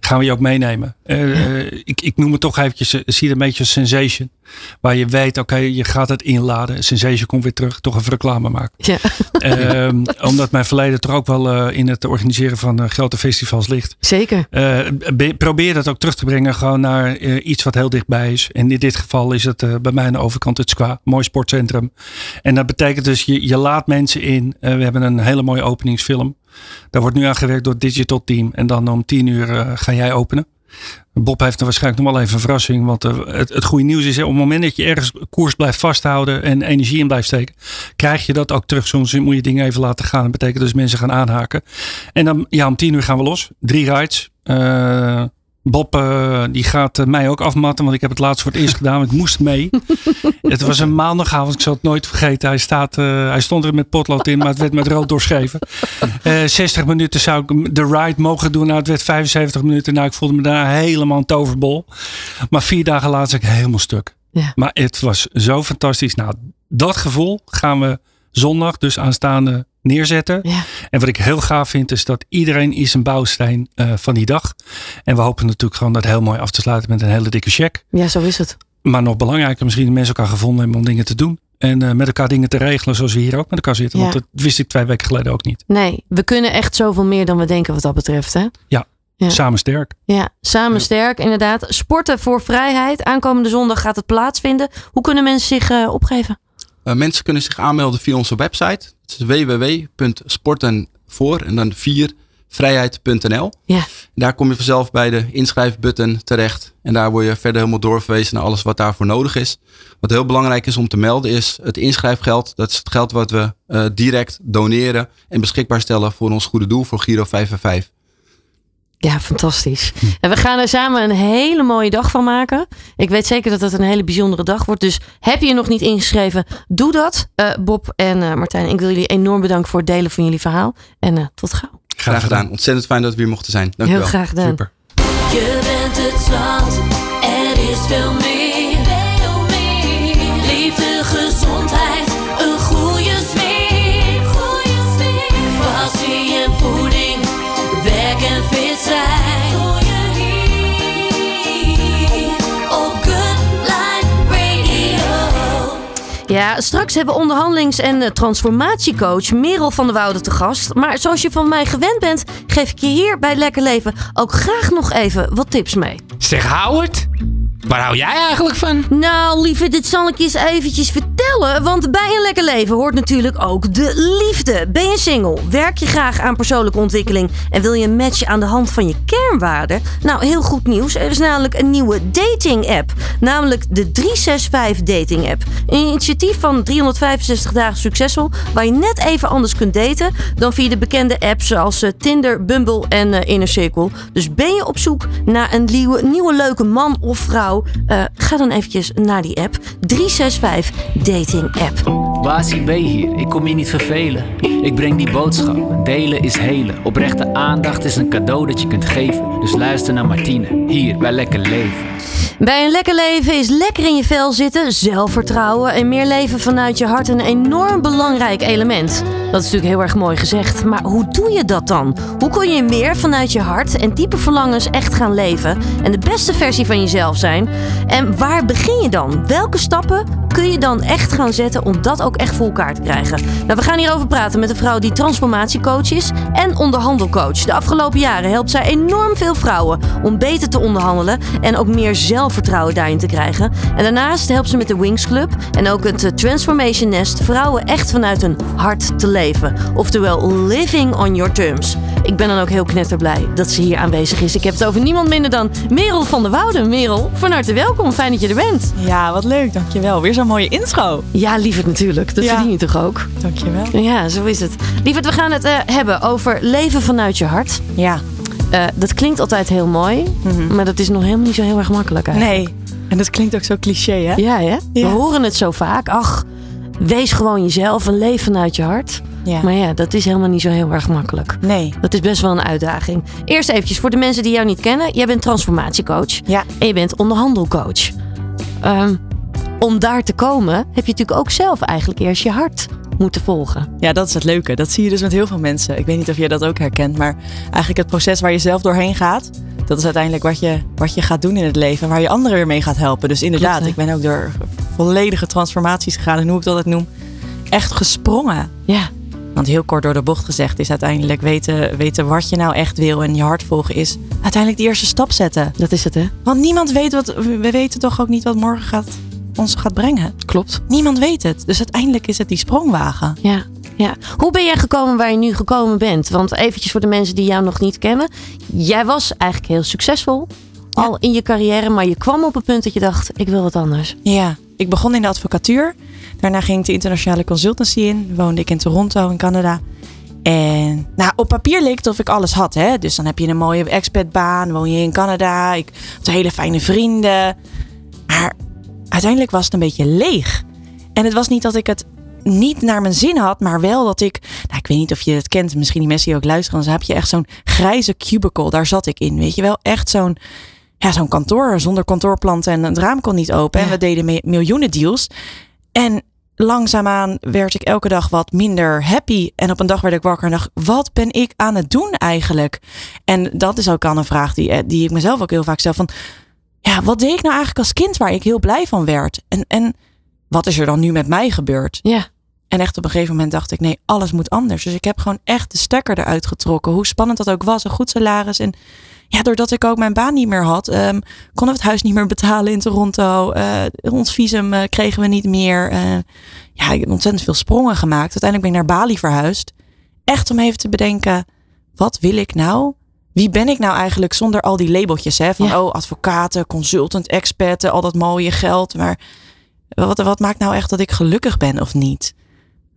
gaan we je ook meenemen. Eh, eh, ik, ik noem het toch eventjes, zie het een beetje als sensation. Waar je weet, oké, je gaat het inladen. Sensation komt weer terug, toch even reclame maken. Ja. Ehm, omdat mijn verleden toch ook wel in het organiseren van grote festivals ligt. Zeker. Be- probeer dat ook terug te brengen gewoon naar iets wat heel dichtbij is. En in dit geval is het bij mij aan de overkant het SQUA, mooi sportcentrum. En dat betekent dus je, je laat mensen in. Eh, we hebben een hele mooie openingsfilm. Daar wordt nu aan gewerkt door het digital team. En dan om tien uur eh, ga jij openen. Bob heeft er waarschijnlijk nog wel even een verrassing. Want eh, het, het goede nieuws is, op het moment dat je ergens koers blijft vasthouden en energie in blijft steken, krijg je dat ook terug. Soms moet je dingen even laten gaan. Dat betekent dus mensen gaan aanhaken. En dan, ja, om tien uur gaan we los. Drie rides. Bob eh, die gaat eh, mij ook afmatten, want ik heb het laatst voor het eerst gedaan. Ik moest mee. het was een maandagavond, ik zal het nooit vergeten. Hij, staat, eh, hij stond er met potlood in, maar het werd met rood doorschreven. Eh 60 minuten zou ik de ride mogen doen. Nou, het werd 75 minuten. Nou, ik voelde me daarna helemaal een toverbol. Maar vier dagen later zat ik helemaal stuk. Ja. Maar het was zo fantastisch. Nou, dat gevoel gaan we zondag, dus aanstaande, neerzetten. Ja. En wat ik heel gaaf vind, is dat iedereen is een bouwsteen eh, van die dag. En we hopen natuurlijk gewoon dat heel mooi af te sluiten met een hele dikke check. ja, zo is het. Maar nog belangrijker, misschien dat mensen elkaar gevonden hebben om dingen te doen. En eh, met elkaar dingen te regelen zoals we hier ook met elkaar zitten. Ja. Want dat wist ik twee weken geleden ook niet. Nee, we kunnen echt zoveel meer dan we denken wat dat betreft, hè? Ja. Samen sterk. Ja, samen sterk, inderdaad. Sporten voor vrijheid. Aankomende zondag gaat het plaatsvinden. Hoe kunnen mensen zich eh, opgeven? Eh, mensen kunnen zich aanmelden via onze website. Het is www.sportenvoor en dan 4 vrijheid.nl. Ja. Daar kom je vanzelf bij de inschrijfbutton terecht. En daar word je verder helemaal doorverwezen naar alles wat daarvoor nodig is. Wat heel belangrijk is om te melden is het inschrijfgeld. Dat is het geld wat we eh, direct doneren en beschikbaar stellen voor ons goede doel voor Giro 555. Ja, fantastisch. En we gaan er samen een hele mooie dag van maken. Ik weet zeker dat het een hele bijzondere dag wordt. Dus heb je je nog niet ingeschreven, doe dat. Eh, Bob en eh, Martijn, ik wil jullie enorm bedanken voor het delen van jullie verhaal. En eh, tot gauw. Graag gedaan. Ontzettend fijn dat we hier mochten zijn. Dank u Heel wel. graag gedaan. Super. Je bent het zat, er is veel meer. Ja, straks hebben we onderhandelings- en eh, transformatiecoach Merel van der Woude te gast. Maar zoals je van mij gewend bent, geef ik je hier bij Lekker Leven ook graag nog even wat tips mee. Zeg Howard, Waar hou jij eigenlijk van? Nou, lieve, dit zal ik je eens eventjes vertellen. Want bij een lekker leven hoort natuurlijk ook de liefde. Ben je single? Werk je graag aan persoonlijke ontwikkeling? En wil je een match aan de hand van je kernwaarden? Nou, heel goed nieuws. Er is namelijk een nieuwe dating-app. Namelijk de 365 Dating-app. Een initiatief van 365 dagen succesvol. Waar je net even anders kunt daten dan via de bekende apps zoals eh, Tinder, Bumble en eh, Inner Circle. Dus ben je op zoek naar een nieuwe leuke man of vrouw? Eh, ga dan eventjes naar die app. 365 Dating App. Basie B hier, ik kom je niet vervelen. Ik breng die boodschap, delen is helen. Oprechte aandacht is een cadeau dat je kunt geven. Dus luister naar Martine, hier bij Lekker Leven. Bij een lekker leven is lekker in je vel zitten, zelfvertrouwen en meer leven vanuit je hart een enorm belangrijk element. Dat is natuurlijk heel erg mooi gezegd, maar hoe doe je dat dan? Hoe kun je meer vanuit je hart en diepe verlangens echt gaan leven en de beste versie van jezelf zijn? En waar begin je dan? Welke stappen kun je dan echt gaan zetten om dat ook echt voor elkaar te krijgen? Nou, we gaan hierover praten met een vrouw die transformatiecoach is en onderhandelcoach. De afgelopen jaren helpt zij enorm veel vrouwen om beter te onderhandelen en ook meer zelfvertrouwen daarin te krijgen. En daarnaast helpt ze met de Wings Club en ook het eh, Transformation Nest vrouwen echt vanuit hun hart te leven. Oftewel living on your terms. Ik ben dan ook heel knetterblij dat ze hier aanwezig is. Ik heb het over niemand minder dan Merel van der Wouden. Merel, van harte welkom. Fijn dat je er bent. Ja, wat leuk. Dankjewel. Weer zo'n mooie intro. Ja, lieverd natuurlijk. Dat Ja. verdien je toch ook? Dankjewel. Ja, zo is het. Lieverd, we gaan het eh, hebben over leven vanuit je hart. Ja. Eh, dat klinkt altijd heel mooi, maar dat is nog helemaal niet zo heel erg makkelijk eigenlijk. Nee. En dat klinkt ook zo cliché, hè? Ja, hè? We horen het zo vaak. Ach, wees gewoon jezelf en leef vanuit je hart. Ja. Maar ja, dat is helemaal niet zo heel erg makkelijk. Nee. Dat is best wel een uitdaging. Eerst eventjes voor de mensen die jou niet kennen. Jij bent transformatiecoach. Ja. En je bent onderhandelcoach. Ehm, om daar te komen heb je natuurlijk ook zelf eigenlijk eerst je hart moeten volgen. Ja, dat is het leuke. Dat zie je dus met heel veel mensen. Ik weet niet of jij dat ook herkent, maar eigenlijk het proces waar je zelf doorheen gaat, dat is uiteindelijk wat je, wat je gaat doen in het leven, waar je anderen weer mee gaat helpen. Dus inderdaad, Klopt, ik ben ook door volledige transformaties gegaan en hoe ik dat ook noem, echt gesprongen. Ja, Want heel kort door de bocht gezegd is uiteindelijk weten, weten wat je nou echt wil en je hart volgen is uiteindelijk de eerste stap zetten. dat is het hè? Want niemand weet wat, we weten toch ook niet wat morgen gaat, ons gaat brengen. Klopt. Niemand weet het. Dus uiteindelijk is het die sprongwagen. Ja, ja. Hoe ben jij gekomen waar je nu gekomen bent? Want eventjes voor de mensen die jou nog niet kennen. Jij was eigenlijk heel succesvol al in je carrière, maar je kwam op het punt dat je dacht, ik wil wat anders. Ja, ik begon in de advocatuur. Daarna ging ik de internationale consultancy in. Woonde ik in Toronto in Canada. En nou, op papier leek het of ik alles had. Hè? Dus dan heb je een mooie expatbaan, woon je in Canada. Ik had hele fijne vrienden. Maar uiteindelijk was het een beetje leeg. En het was niet dat ik het niet naar mijn zin had, maar wel dat ik... Nou, ik weet niet of je het kent, misschien die mensen die ook luisteren. Dan heb je echt zo'n grijze cubicle, daar zat ik in. Weet je wel, echt zo'n ja, zo'n kantoor zonder kantoorplanten en het raam kon niet open. En we deden miljoenen deals. En langzaamaan werd ik elke dag wat minder happy. En op een dag werd ik wakker en dacht, wat ben ik aan het doen eigenlijk? En dat is ook al een vraag die, eh, die ik mezelf ook heel vaak stel. Van, ja, wat deed ik nou eigenlijk als kind waar ik heel blij van werd? En, en wat is er dan nu met mij gebeurd? Ja, En echt op een gegeven moment dacht ik, nee, alles moet anders. Dus ik heb gewoon echt de stekker eruit getrokken. Hoe spannend dat ook was, een goed salaris. En ja, doordat ik ook mijn baan niet meer had, ehm, konden we het huis niet meer betalen in Toronto. Eh, ons visum eh, kregen we niet meer. Eh, ja, ik heb ontzettend veel sprongen gemaakt. Uiteindelijk ben ik naar Bali verhuisd. Echt om even te bedenken, wat wil ik nou? Wie ben ik nou eigenlijk zonder al die labeltjes? Hè? Van, Ja. oh, advocaten, consultant, expert, al dat mooie geld. Maar wat, wat maakt nou echt dat ik gelukkig ben of niet?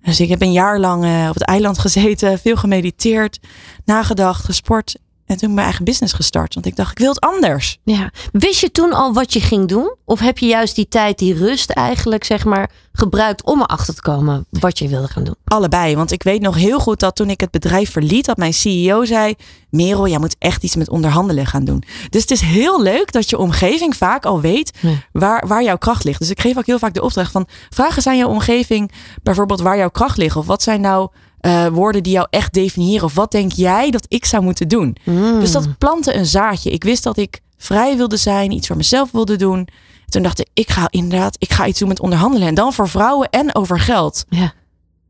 Dus ik heb een jaar lang eh, op het eiland gezeten, veel gemediteerd, nagedacht, gesport. En toen mijn eigen business gestart. Want ik dacht, ik wil het anders. ja. Wist je toen al wat je ging doen? Of heb je juist die tijd, die rust eigenlijk, zeg maar, gebruikt om erachter te komen wat je wilde gaan doen? Allebei. Want ik weet nog heel goed dat toen ik het bedrijf verliet, dat mijn CEO zei: Merel, jij moet echt iets met onderhandelen gaan doen. Dus het is heel leuk dat je omgeving vaak al weet waar, waar jouw kracht ligt. Dus ik geef ook heel vaak de opdracht van: vraag eens aan jouw omgeving bijvoorbeeld waar jouw kracht ligt. Of wat zijn nou eh, woorden die jou echt definiëren? Of wat denk jij dat ik zou moeten doen? Dus dat plantte een zaadje. Ik wist dat ik vrij wilde zijn, iets voor mezelf wilde doen. Toen dacht ik, ik ga inderdaad, ik ga iets doen met onderhandelen. En dan voor vrouwen en over geld. Ja.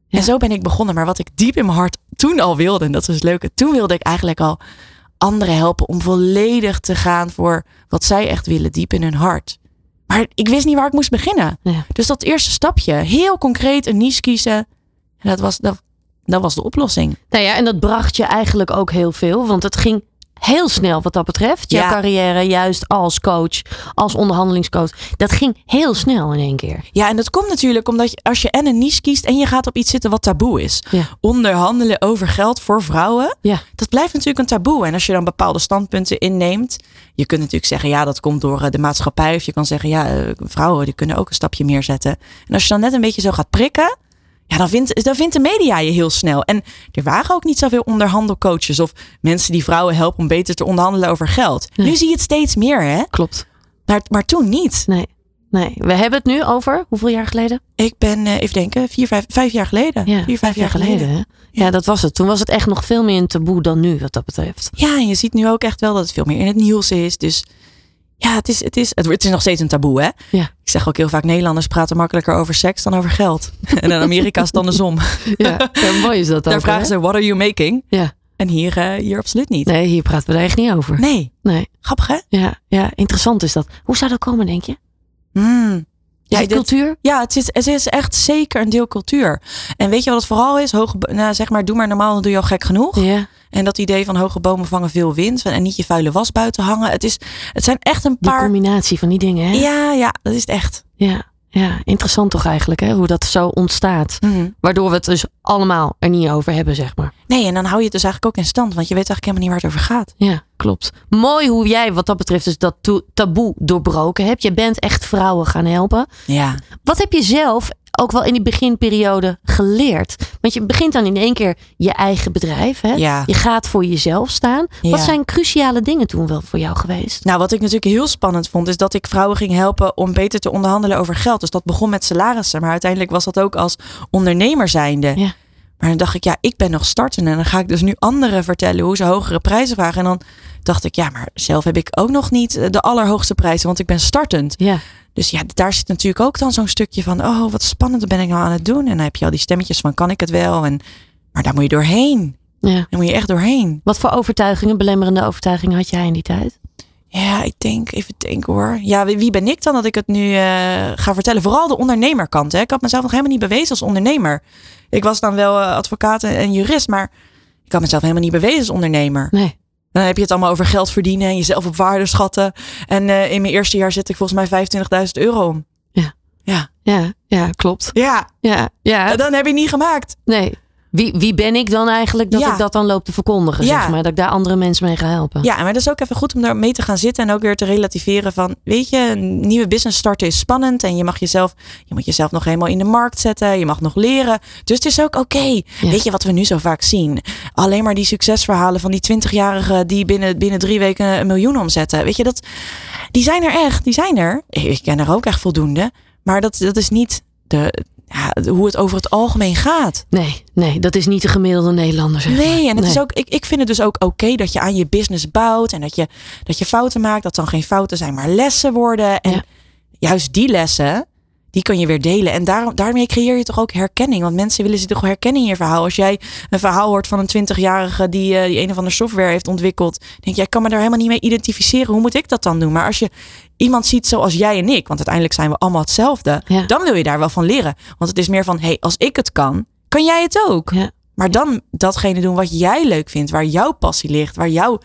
Ja. En zo ben ik begonnen. Maar wat ik diep in mijn hart toen al wilde, en dat is het leuke. Toen wilde ik eigenlijk al anderen helpen om volledig te gaan voor wat zij echt willen, diep in hun hart. Maar ik wist niet waar ik moest beginnen. Ja. Dus dat eerste stapje, heel concreet een niche kiezen. En dat was, dat, dat was de oplossing. Nou ja, en dat bracht je eigenlijk ook heel veel. Want het ging heel snel wat dat betreft. Je Ja. carrière, juist als coach, als onderhandelingscoach. Dat ging heel snel in één keer. Ja, en dat komt natuurlijk omdat je, als je en een niche kiest en je gaat op iets zitten wat taboe is. Ja. Onderhandelen over geld voor vrouwen. Ja. Dat blijft natuurlijk een taboe. En als je dan bepaalde standpunten inneemt. Je kunt natuurlijk zeggen, ja, dat komt door eh, de maatschappij. Of je kan zeggen, ja, eh, vrouwen die kunnen ook een stapje meer zetten. En als je dan net een beetje zo gaat prikken. Ja, dan vindt, dan vindt de media je heel snel. En er waren ook niet zoveel onderhandelcoaches of mensen die vrouwen helpen om beter te onderhandelen over geld. Nee. Nu zie je het steeds meer, hè? Klopt. Maar, maar toen niet. Nee. Nee, we hebben het nu over hoeveel jaar geleden? Ik ben, eh, even denken, vier, vijf, vijf jaar geleden. Ja, vier, vijf jaar geleden. hè? Ja, dat was het. Toen was het echt nog veel meer een taboe dan nu, wat dat betreft. Ja, en je ziet nu ook echt wel dat het veel meer in het nieuws is. Dus ja, het is, het is, het, het is nog steeds een taboe, hè? Ja. Ik zeg ook heel vaak, Nederlanders praten makkelijker over seks dan over geld. en in Amerika is het andersom. Ja, ja mooi is dat Daar ook, vragen hè? ze, what are you making? Ja. En hier, eh, hier absoluut niet. Nee, hier praten we er echt niet over. Nee. Nee. Grappig, hè? Ja, ja, interessant is dat. Hoe zou dat komen, denk je? Mm. Ja, dit- cultuur? Ja, het is, het is echt zeker een deel cultuur. En weet je wat het vooral is? Hoge, nou, zeg maar, doe maar normaal, dan doe je al gek genoeg. Ja. En dat idee van hoge bomen vangen veel wind. En niet je vuile was buiten hangen. Het, is, het zijn echt een paar... combinatie van die dingen, hè? Ja, ja, dat is het echt. Ja, ja. interessant toch eigenlijk, hè? Hoe dat zo ontstaat. Mhm. Waardoor we het dus allemaal er niet over hebben, zeg maar. Nee, en dan hou je het dus eigenlijk ook in stand. Want je weet eigenlijk helemaal niet waar het over gaat. Ja, klopt. Mooi hoe jij wat dat betreft dus dat to- taboe doorbroken hebt. Je bent echt vrouwen gaan helpen. Ja. Wat heb je zelf ook wel in die beginperiode geleerd? Want je begint dan in één keer je eigen bedrijf. Hè? Ja. Je gaat voor jezelf staan. Wat zijn cruciale dingen toen wel voor jou geweest? Nou, wat ik natuurlijk heel spannend vond, is dat ik vrouwen ging helpen om beter te onderhandelen over geld. Dus dat begon met salarissen. Maar uiteindelijk was dat ook als ondernemer zijnde. Ja. Maar dan dacht ik, ja, ik ben nog startende. En dan ga ik dus nu anderen vertellen hoe ze hogere prijzen vragen. En dan dacht ik, ja, maar zelf heb ik ook nog niet eh, de allerhoogste prijzen, want ik ben startend. Ja. Dus ja, daar zit natuurlijk ook dan zo'n stukje van, oh, wat spannend, ben ik nou aan het doen? En dan heb je al die stemmetjes van, kan ik het wel? En, maar daar moet je doorheen. Ja. Daar moet je echt doorheen. Wat voor overtuigingen, belemmerende overtuigingen had jij in die tijd? Ja, ik denk, even denken hoor. Ja, wie, wie ben ik dan dat ik het nu eh, ga vertellen? Vooral de ondernemerkant. Hè? Ik had mezelf nog helemaal niet bewezen als ondernemer. Ik was dan wel eh, advocaat en, en jurist, maar ik had mezelf helemaal niet bewezen als ondernemer. Nee. Dan heb je het allemaal over geld verdienen en jezelf op waarde schatten. En eh, in mijn eerste jaar zet ik volgens mij 25.000 euro om. Ja. Ja. Ja, ja, klopt. Ja, Ja, ja. en dan heb je niet gemaakt. Nee. Wie, wie ben ik dan eigenlijk dat Ja. ik dat dan loop te verkondigen, Ja. zeg maar? Dat ik daar andere mensen mee ga helpen. Ja, maar dat is ook even goed om daar mee te gaan zitten en ook weer te relativeren van, weet je, een nieuwe business starten is spannend en je mag jezelf, je moet jezelf nog helemaal in de markt zetten, je mag nog leren. Dus het is ook oké. Weet je wat we nu zo vaak zien? Alleen maar die succesverhalen van die 20-jarigen die binnen, binnen drie weken een miljoen omzetten. Weet je, dat, die zijn er echt, die zijn er. Ik ken er ook echt voldoende, maar dat, dat is niet de, ja, hoe het over het algemeen gaat. Nee, nee, dat is niet de gemiddelde Nederlander, zeg maar. Nee, en het is ook, ik, ik vind het dus ook oké dat je aan je business bouwt en dat je, dat je fouten maakt. Dat dan geen fouten zijn, maar lessen worden. En Ja. juist die lessen, die kun je weer delen. En daarom, daarmee creëer je toch ook herkenning. Want mensen willen zich toch herkennen in je verhaal. Als jij een verhaal hoort van een 20-jarige die, eh, die een of andere software heeft ontwikkeld. Denk je, ik kan me daar helemaal niet mee identificeren. Hoe moet ik dat dan doen? Maar als je iemand ziet zoals jij en ik, want uiteindelijk zijn we allemaal hetzelfde. Ja. Dan wil je daar wel van leren. Want het is meer van, hey, als ik het kan, kan jij het ook. Ja. Maar dan datgene doen wat jij leuk vindt, waar jouw passie ligt, waar jouw.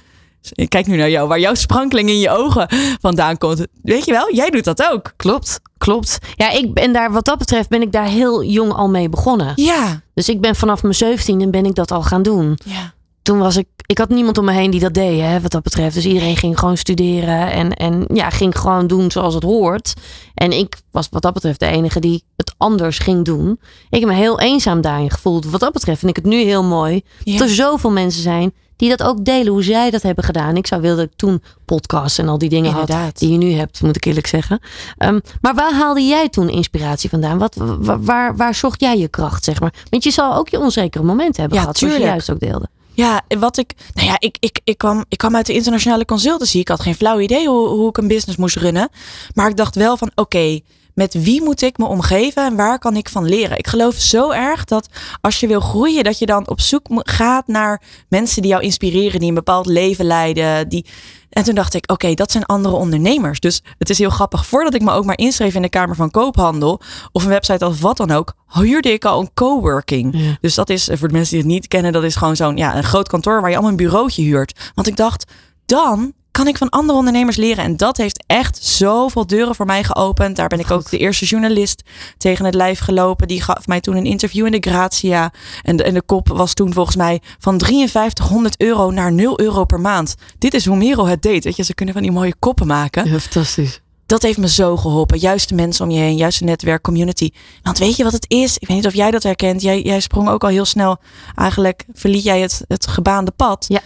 Ik kijk nu naar jou, waar jouw sprankeling in je ogen vandaan komt. Weet je wel, jij doet dat ook. Klopt, klopt. Ja, ik ben daar, wat dat betreft, ben ik daar heel jong al mee begonnen. Ja. Dus ik ben vanaf mijn 17 ben ik dat al gaan doen. Ja. Toen was ik, ik had niemand om me heen die dat deed, hè, wat dat betreft. Dus iedereen ging gewoon studeren en, en ja, ging gewoon doen zoals het hoort. En ik was wat dat betreft de enige die het anders ging doen. Ik heb me heel eenzaam daarin gevoeld. Wat dat betreft vind ik het nu heel mooi Ja. dat er zoveel mensen zijn die dat ook delen, hoe zij dat hebben gedaan. Ik zou willen dat ik toen podcasts en al die dingen had die je nu hebt, moet ik eerlijk zeggen. Ehm, maar waar haalde jij toen inspiratie vandaan? Wat, waar, waar, waar zocht jij je kracht, zeg maar? Want je zal ook je onzekere momenten hebben Ja, gehad, zoals je tuurlijk. juist ook deelde. Ja, wat ik. Nou ja, ik, ik, ik, kwam, ik kwam uit de internationale consultancy. Ik had geen flauw idee hoe, hoe ik een business moest runnen. Maar ik dacht wel van: oké, met wie moet ik me omgeven en waar kan ik van leren? Ik geloof zo erg dat als je wil groeien, dat je dan op zoek gaat naar mensen die jou inspireren, die een bepaald leven leiden. Die... En toen dacht ik, oké, dat zijn andere ondernemers. Dus het is heel grappig. Voordat ik me ook maar inschreef in de Kamer van Koophandel of een website of wat dan ook, huurde ik al een coworking. Dus dat is, voor de mensen die het niet kennen, dat is gewoon zo'n ja, een groot kantoor waar je allemaal een bureautje huurt. Want ik dacht, dan kan ik van andere ondernemers leren. En dat heeft echt zoveel deuren voor mij geopend. Daar ben ik ook de eerste journalist tegen het lijf gelopen. Die gaf mij toen een interview in de Grazia. En de, en de kop was toen volgens mij van 5300 euro naar 0 euro per maand. Dit is hoe Merel het deed. Weet je, ze kunnen van die mooie koppen maken. Ja, fantastisch. Dat heeft me zo geholpen. Juist de mensen om je heen, juist het netwerk, community. Want weet je wat het is? Ik weet niet of jij dat herkent. Jij, jij sprong ook al heel snel. Eigenlijk verliet jij het, het gebaande pad. Ja.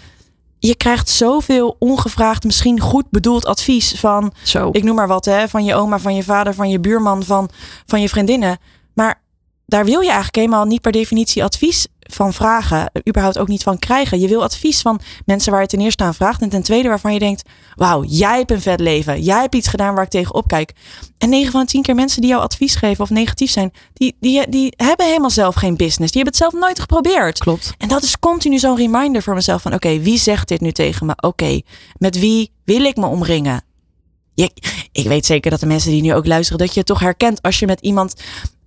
Je krijgt zoveel ongevraagd, misschien goed bedoeld advies van, Zo. ik noem maar wat, hè, van je oma, van je vader, van je buurman, van, van je vriendinnen. Maar daar wil je eigenlijk helemaal niet per definitie advies van vragen. Überhaupt ook niet van krijgen. Je wil advies van mensen waar je ten eerste aan vraagt. En ten tweede waarvan je denkt, wauw, jij hebt een vet leven. Jij hebt iets gedaan waar ik tegen opkijk. En 9 van de 10 keer mensen die jou advies geven of negatief zijn, die, die, die hebben helemaal zelf geen business. Die hebben het zelf nooit geprobeerd. Klopt. En dat is continu zo'n reminder voor mezelf van oké, wie zegt dit nu tegen me? Oké, met wie wil ik me omringen? Je, ik weet zeker dat de mensen die nu ook luisteren, dat je het toch herkent als je met iemand,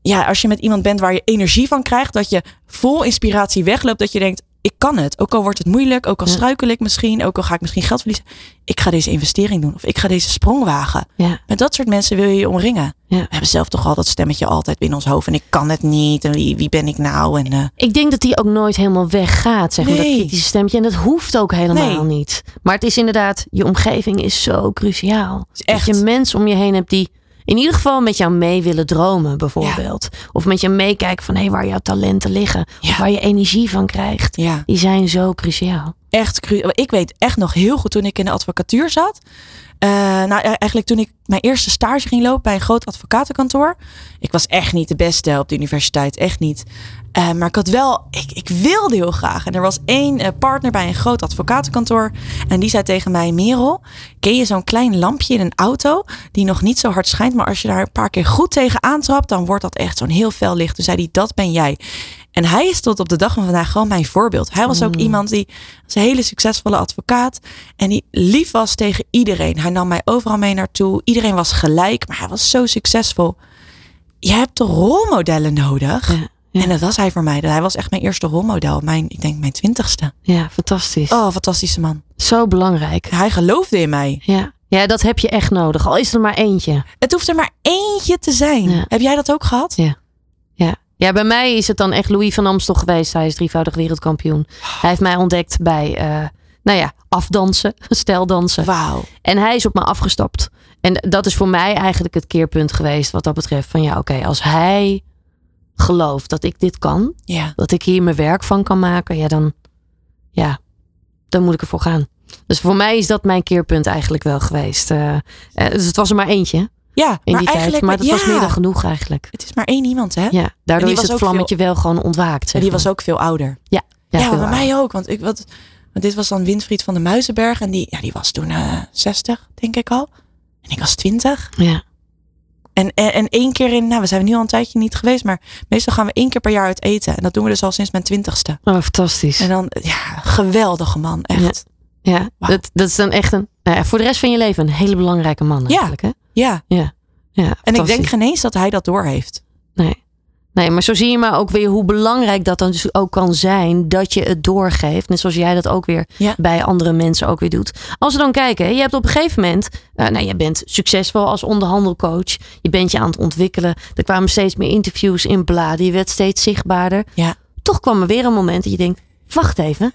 ja, als je met iemand bent waar je energie van krijgt, dat je vol inspiratie wegloopt, dat je denkt, ik kan het. Ook al wordt het moeilijk, ook al struikel ik misschien, ook al ga ik misschien geld verliezen. Ik ga deze investering doen of ik ga deze sprong wagen. Ja. Met dat soort mensen wil je je omringen. Ja. We hebben zelf toch al dat stemmetje altijd binnen ons hoofd en ik kan het niet en wie, wie ben ik nou? En, eh, Ik denk dat die ook nooit helemaal weggaat, zeg maar, dat kritische stemmetje. En dat hoeft ook helemaal Nee. niet. Maar het is inderdaad, je omgeving is zo cruciaal. Is echt. Dat je mensen om je heen hebt die in ieder geval met jou mee willen dromen, bijvoorbeeld. Of met je meekijken van hé, waar jouw talenten liggen. Of Ja. waar je energie van krijgt. ja. Die zijn zo cruciaal. echt cru- Ik weet echt nog heel goed toen ik in de advocatuur zat. Eh, nou, e- eigenlijk toen ik mijn eerste stage ging lopen bij een groot advocatenkantoor. Ik was echt niet de beste op de universiteit, echt niet. Eh, maar ik had wel, ik, ik wilde heel graag. En er was één eh, partner bij een groot advocatenkantoor. En die zei tegen mij, Merel, ken je zo'n klein lampje in een auto die nog niet zo hard schijnt. Maar als je daar een paar keer goed tegen aantrapt, dan wordt dat echt zo'n heel fel licht. Toen zei hij, dat ben jij. En hij is tot op de dag van vandaag gewoon mijn voorbeeld. Hij was ook iemand die was een hele succesvolle advocaat. En die lief was tegen iedereen. Hij nam mij overal mee naartoe. Iedereen was gelijk, maar hij was zo succesvol. Je hebt toch rolmodellen nodig? Ja, ja. En dat was hij voor mij. Hij was echt mijn eerste rolmodel. Mijn, ik denk mijn twintigste. Ja, fantastisch. Oh, fantastische man. Zo belangrijk. Hij geloofde in mij. Ja. ja, dat heb je echt nodig. Al is er maar eentje. Het hoeft er maar eentje te zijn. Ja. Heb jij dat ook gehad? Ja. Ja. ja, bij mij is het dan echt Louis van Amstel geweest. Hij is drievoudig wereldkampioen. Hij heeft mij ontdekt bij, eh, nou ja, afdansen, stijldansen. Wauw. En hij is op me afgestapt. En dat is voor mij eigenlijk het keerpunt geweest wat dat betreft. Van ja, oké, als hij gelooft dat ik dit kan, Ja. dat ik hier mijn werk van kan maken, ja, dan, ja, dan moet ik ervoor gaan. Dus voor mij is dat mijn keerpunt eigenlijk wel geweest. Eh, eh, dus het was er maar eentje Ja, in maar die tijd. Maar dat was ja, meer dan genoeg eigenlijk. Het is maar één iemand, hè? Ja, daardoor is het vlammetje wel gewoon ontwaakt. En die was ook veel ouder. Ja, Ja, veel bij ouder. mij ook. Want, ik, wat, want dit was dan Winfried van de Muizenberg. En die, ja, die was toen eh 60, denk ik al. En ik was 20. Ja. En, en, en één keer in, nou, we zijn nu al een tijdje niet geweest. Maar meestal gaan we één keer per jaar uit eten. En dat doen we dus al sinds mijn twintigste. Oh, fantastisch. En dan, ja, geweldige man, echt. Ja, dat, dat is dan echt een, nou ja, voor de rest van je leven een hele belangrijke man eigenlijk. Hè? Ja. Ja. ja En ik denk geen eens dat hij dat doorheeft. Nee. Nee, maar zo zie je maar ook weer hoe belangrijk dat dan dus ook kan zijn dat je het doorgeeft. Net zoals jij dat ook weer Ja. bij andere mensen ook weer doet. Als we dan kijken, je hebt op een gegeven moment, eh, nou je bent succesvol als onderhandelcoach. Je bent je aan het ontwikkelen. Er kwamen steeds meer interviews in bladen. Je werd steeds zichtbaarder. Ja. Toch kwam er weer een moment dat je denkt, wacht even.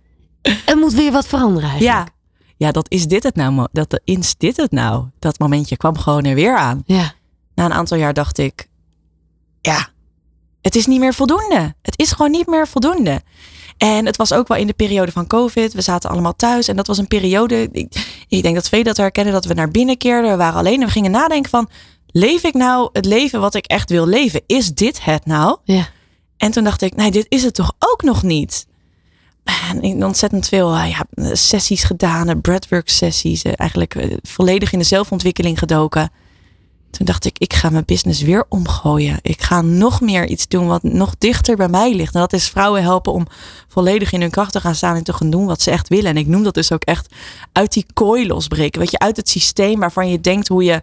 er moet weer wat veranderen eigenlijk. Ja. Ja, dat is dit het nou. Dat is dit het nou. Dat momentje kwam gewoon er weer aan. Ja. na een aantal jaar dacht ik, ja, het is niet meer voldoende. Het is gewoon niet meer voldoende. En het was ook wel in de periode van COVID. We zaten allemaal thuis en dat was een periode. Ik, ik denk dat velen dat herkennen dat we naar binnen keerden. We waren alleen en we gingen nadenken van, leef ik nou het leven wat ik echt wil leven? Is dit het nou? Ja. En toen dacht ik, nee, dit is het toch ook nog niet. En ontzettend veel eh, ja, sessies gedaan, eh, breathwork sessies. eh, Eigenlijk volledig in de zelfontwikkeling gedoken. Toen dacht ik, ik ga mijn business weer omgooien. Ik ga nog meer iets doen wat nog dichter bij mij ligt. En dat is vrouwen helpen om volledig in hun kracht te gaan staan en te gaan doen wat ze echt willen. En ik noem dat dus ook echt uit die kooi losbreken. Weet je, uit het systeem waarvan je denkt hoe je,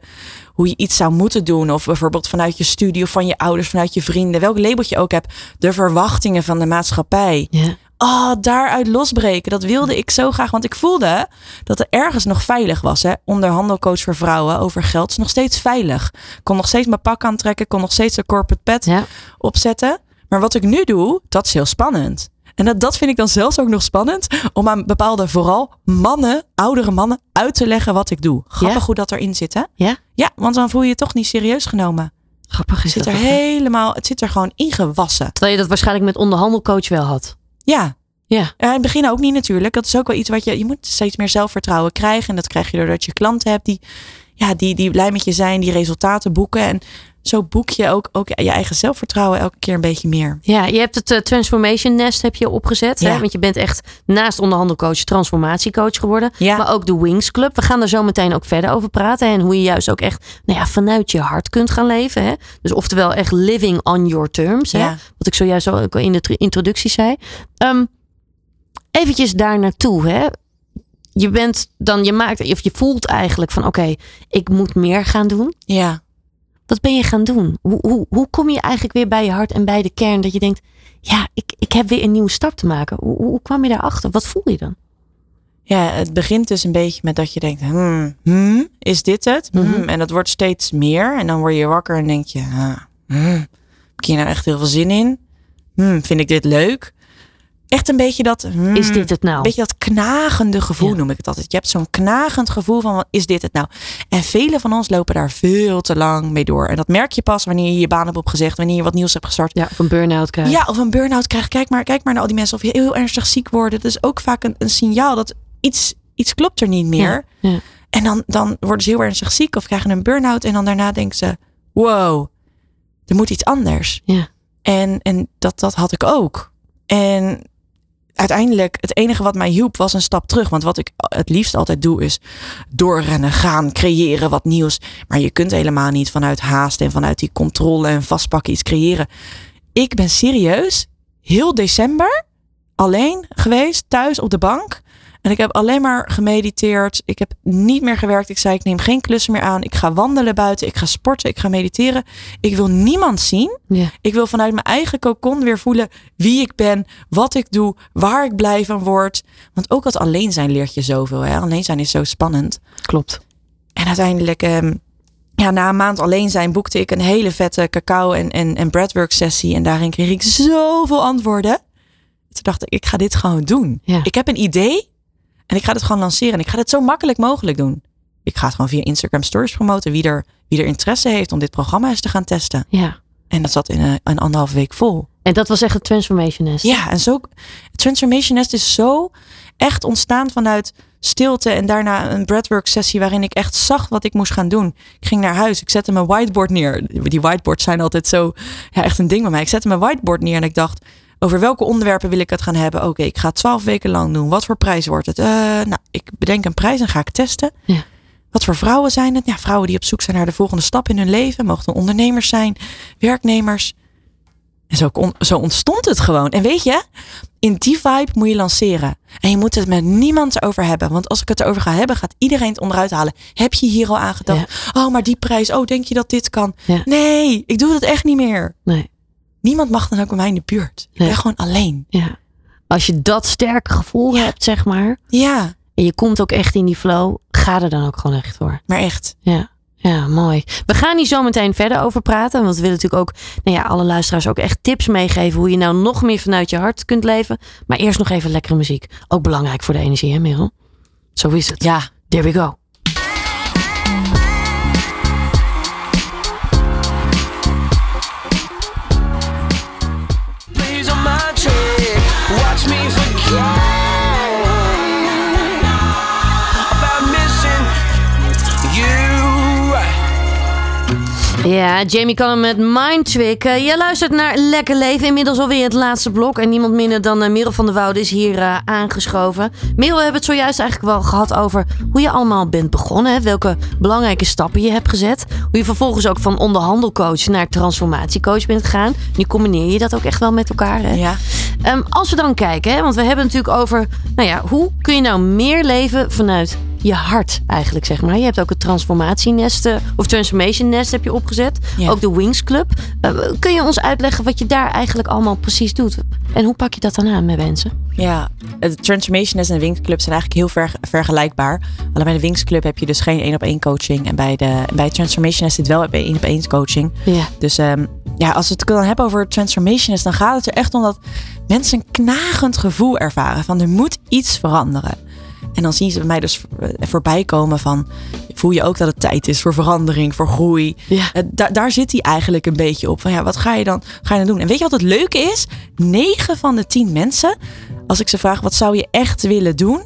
hoe je iets zou moeten doen. Of bijvoorbeeld vanuit je studie of van je ouders, vanuit je vrienden. Welk labeltje je ook hebt. De verwachtingen van de maatschappij. Ja. Oh, daaruit losbreken. Dat wilde ik zo graag. Want ik voelde dat er ergens nog veilig was. Hè? Onderhandelcoach voor vrouwen over geld is nog steeds veilig. Ik kon nog steeds mijn pak aantrekken. Kon nog steeds de corporate pet Ja. opzetten. Maar wat ik nu doe, dat is heel spannend. En dat, dat vind ik dan zelfs ook nog spannend. Om aan bepaalde, vooral mannen, oudere mannen, uit te leggen wat ik doe. Grappig Ja? hoe dat erin zit, hè? Ja? Ja, want dan voel je je toch niet serieus genomen. Grappig is Het zit er helemaal, het zit er gewoon ingewassen. Terwijl je dat waarschijnlijk met onderhandelcoach wel had. Ja. Ja. In het begin ook niet natuurlijk. Dat is ook wel iets wat je, je moet steeds meer zelfvertrouwen krijgen. En dat krijg je doordat je klanten hebt die, ja, die, die blij met je zijn, die resultaten boeken. En zo boek je ook, ook je eigen zelfvertrouwen elke keer een beetje meer. Ja, je hebt het eh, Transformation Nest heb je opgezet. Hè? Want je bent echt naast onderhandelcoach transformatiecoach geworden. Ja. Maar ook de Wings Club. We gaan er zo meteen ook verder over praten. En hoe je juist ook echt nou ja, vanuit je hart kunt gaan leven. Hè? Dus oftewel echt living on your terms. Hè? Ja. Wat ik zojuist ook in de tr- introductie zei. Ehm eventjes daar naartoe. Hè? Je bent dan, je maakt, of je voelt eigenlijk van oké, ik moet meer gaan doen. Ja. Wat ben je gaan doen? Hoe, hoe, hoe kom je eigenlijk weer bij je hart en bij de kern dat je denkt, ja, ik, ik heb weer een nieuwe stap te maken. Hoe, hoe kwam je daarachter? Wat voel je dan? Ja, het begint dus een beetje met dat je denkt, hmm, hmm, is dit het? Hmm, Mhm. En dat wordt steeds meer. En dan word je wakker en denk je, ah, hmm, heb ik hier nou echt heel veel zin in? Hmm, vind ik dit leuk? Echt een beetje dat, hmm, Is dit het nou? Een beetje dat knagende gevoel Ja. noem ik het altijd. Je hebt zo'n knagend gevoel van, is dit het nou? En velen van ons lopen daar veel te lang mee door. En dat merk je pas wanneer je je baan hebt opgezegd, wanneer je wat nieuws hebt gestart. Ja, of een burn-out krijgen. Ja, of een burn-out krijgt. Kijk maar, kijk maar naar al die mensen of je heel ernstig ziek worden. Dat is ook vaak een, een signaal dat iets, iets klopt er niet meer. Ja, ja. En dan, dan worden ze heel ernstig ziek of krijgen een burn-out. En dan daarna denken ze, wow, er moet iets anders. Ja. En, en dat, dat had ik ook. En uiteindelijk, het enige wat mij hielp was een stap terug. Want wat ik het liefst altijd doe is doorrennen, gaan, creëren wat nieuws. Maar je kunt helemaal niet vanuit haast en vanuit die controle en vastpakken iets creëren. Ik ben serieus heel december alleen geweest, thuis op de bank. En ik heb alleen maar gemediteerd. Ik heb niet meer gewerkt. Ik zei, ik neem geen klussen meer aan. Ik ga wandelen buiten. Ik ga sporten. Ik ga mediteren. Ik wil niemand zien. Ja. Ik wil vanuit mijn eigen cocon weer voelen wie ik ben, wat ik doe, waar ik blij van word. Want ook het alleen zijn leert je zoveel. Hè? Alleen zijn is zo spannend. Klopt. En uiteindelijk, ehm, ja, na een maand alleen zijn, boekte ik een hele vette cacao en, en, en breathwork sessie. En daarin kreeg ik zoveel antwoorden. Toen dacht ik, ik ga dit gewoon doen. Ja. Ik heb een idee en ik ga dit gewoon lanceren. En ik ga dit zo makkelijk mogelijk doen. Ik ga het gewoon via Instagram stories promoten. Wie er, wie er interesse heeft om dit programma eens te gaan testen. Ja. En dat zat in een, een anderhalf week vol. En dat was echt het Transformation Nest. Ja, en zo. Transformation Nest is zo echt ontstaan vanuit stilte. En daarna een breathwork sessie waarin ik echt zag wat ik moest gaan doen. Ik ging naar huis. Ik zette mijn whiteboard neer. Die whiteboards zijn altijd zo. Ja, echt een ding bij mij. Ik zette mijn whiteboard neer en ik dacht. Over welke onderwerpen wil ik het gaan hebben? Oké, ik ga het twaalf weken lang doen. Wat voor prijs wordt het? Eh, nou, ik bedenk een prijs en ga ik testen. Ja. Wat voor vrouwen zijn het? Ja, vrouwen die op zoek zijn naar de volgende stap in hun leven. Het ondernemers zijn, werknemers. En zo, zo ontstond het gewoon. En weet je, in die vibe moet je lanceren. En je moet het met niemand erover hebben. Want als ik het erover ga hebben, gaat iedereen het onderuit halen. Heb je hier al aan gedacht? Oh, maar die prijs. Oh, denk je dat dit kan? Ja. Nee, ik doe dat echt niet meer. Nee. Niemand mag dan ook bij mij in de buurt. Ik Nee. ben gewoon alleen. Ja. Als je dat sterke gevoel hebt, zeg maar. Ja, En je komt ook echt in die flow. Ga er dan ook gewoon echt voor. maar echt. Ja. Ja, mooi. We gaan hier zo meteen verder over praten. Want we willen natuurlijk ook nou ja, alle luisteraars ook echt tips meegeven. Hoe je nou nog meer vanuit je hart kunt leven. Maar eerst nog even lekkere muziek. Ook belangrijk voor de energie, hè Merel? Zo is het. Ja. There we go. Ja, Ja, Jamie Cullum met Mind Trick. Eh, jij luistert naar Lekker Leven. Inmiddels alweer het laatste blok. En niemand minder dan uh, Merel van der Woude is hier eh, aangeschoven. Merel, we hebben het zojuist eigenlijk wel gehad over hoe je allemaal bent begonnen. Hè? Welke belangrijke stappen je hebt gezet. Hoe je vervolgens ook van onderhandelcoach naar transformatiecoach bent gegaan. Nu combineer je dat ook echt wel met elkaar. Hè? Ja. Ehm, als we dan kijken, hè, want we hebben het natuurlijk over... Nou ja, hoe kun je nou meer leven vanuit je hart eigenlijk, zeg maar. Je hebt ook het transformatienest, eh, of transformation nest heb je opgezet. Ja. Ook de Wings Club. Eh, kun je ons uitleggen wat je daar eigenlijk allemaal precies doet? En hoe pak je dat dan aan met mensen? Ja, het Transformation Nest en de Wings Club zijn eigenlijk heel ver, vergelijkbaar. Alleen bij de Wings Club heb je dus geen één op één coaching. En bij, de, bij Transformation Nest zit wel één op één coaching. Ja. Dus ehm, ja, als we het dan hebben over Transformation Nest, dan gaat het er echt om dat mensen een knagend gevoel ervaren. Van er moet iets veranderen. En dan zien ze bij mij dus voorbij komen van... voel je ook dat het tijd is voor verandering, voor groei. Ja. Eh, daar, zit hij eigenlijk een beetje op. Van ja, wat ga je dan, ga je dan doen? En weet je wat het leuke is? 9 van de 10 mensen, als ik ze vraag wat zou je echt willen doen...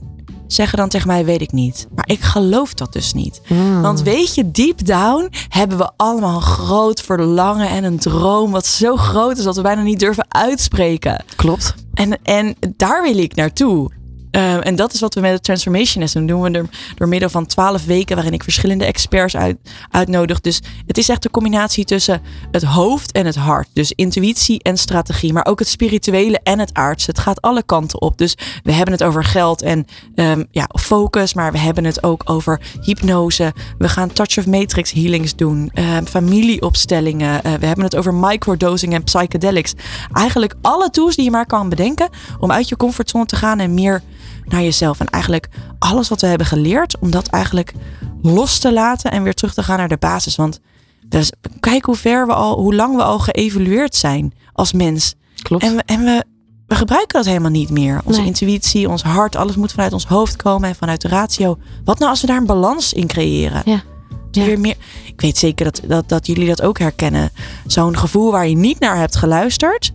zeggen dan tegen mij, weet ik niet. Maar ik geloof dat dus niet. Want weet je, deep down hebben we allemaal een groot verlangen en een droom... wat zo groot is dat we bijna niet durven uitspreken. Klopt. En, en daar wil ik naartoe. Ehm, en dat is wat we met de Transformation Nest doen. doen we door, middel van twaalf weken waarin ik verschillende experts uit, uitnodig. Dus het is echt de combinatie tussen het hoofd en het hart. Dus intuïtie en strategie. Maar ook het spirituele en het aardse. Het gaat alle kanten op. Dus we hebben het over geld en ehm, ja, focus. Maar we hebben het ook over hypnose. We gaan touch of matrix healings doen. ehm, familieopstellingen. Eh, we hebben het over microdosing en psychedelics. Eigenlijk alle tools die je maar kan bedenken. Om uit je comfortzone te gaan en meer naar jezelf. En eigenlijk alles wat we hebben geleerd, om dat eigenlijk los te laten en weer terug te gaan naar de basis. Want dus, kijk hoe ver we al, hoe lang we al geëvolueerd zijn als mens. Klopt. En we, en we, we gebruiken dat helemaal niet meer. Onze Nee. intuïtie, ons hart, alles moet vanuit ons hoofd komen en vanuit de ratio. Wat nou als we daar een balans in creëren? Ja. Ja. Weer meer, ik weet zeker dat, dat, dat jullie dat ook herkennen. Zo'n gevoel waar je niet naar hebt geluisterd.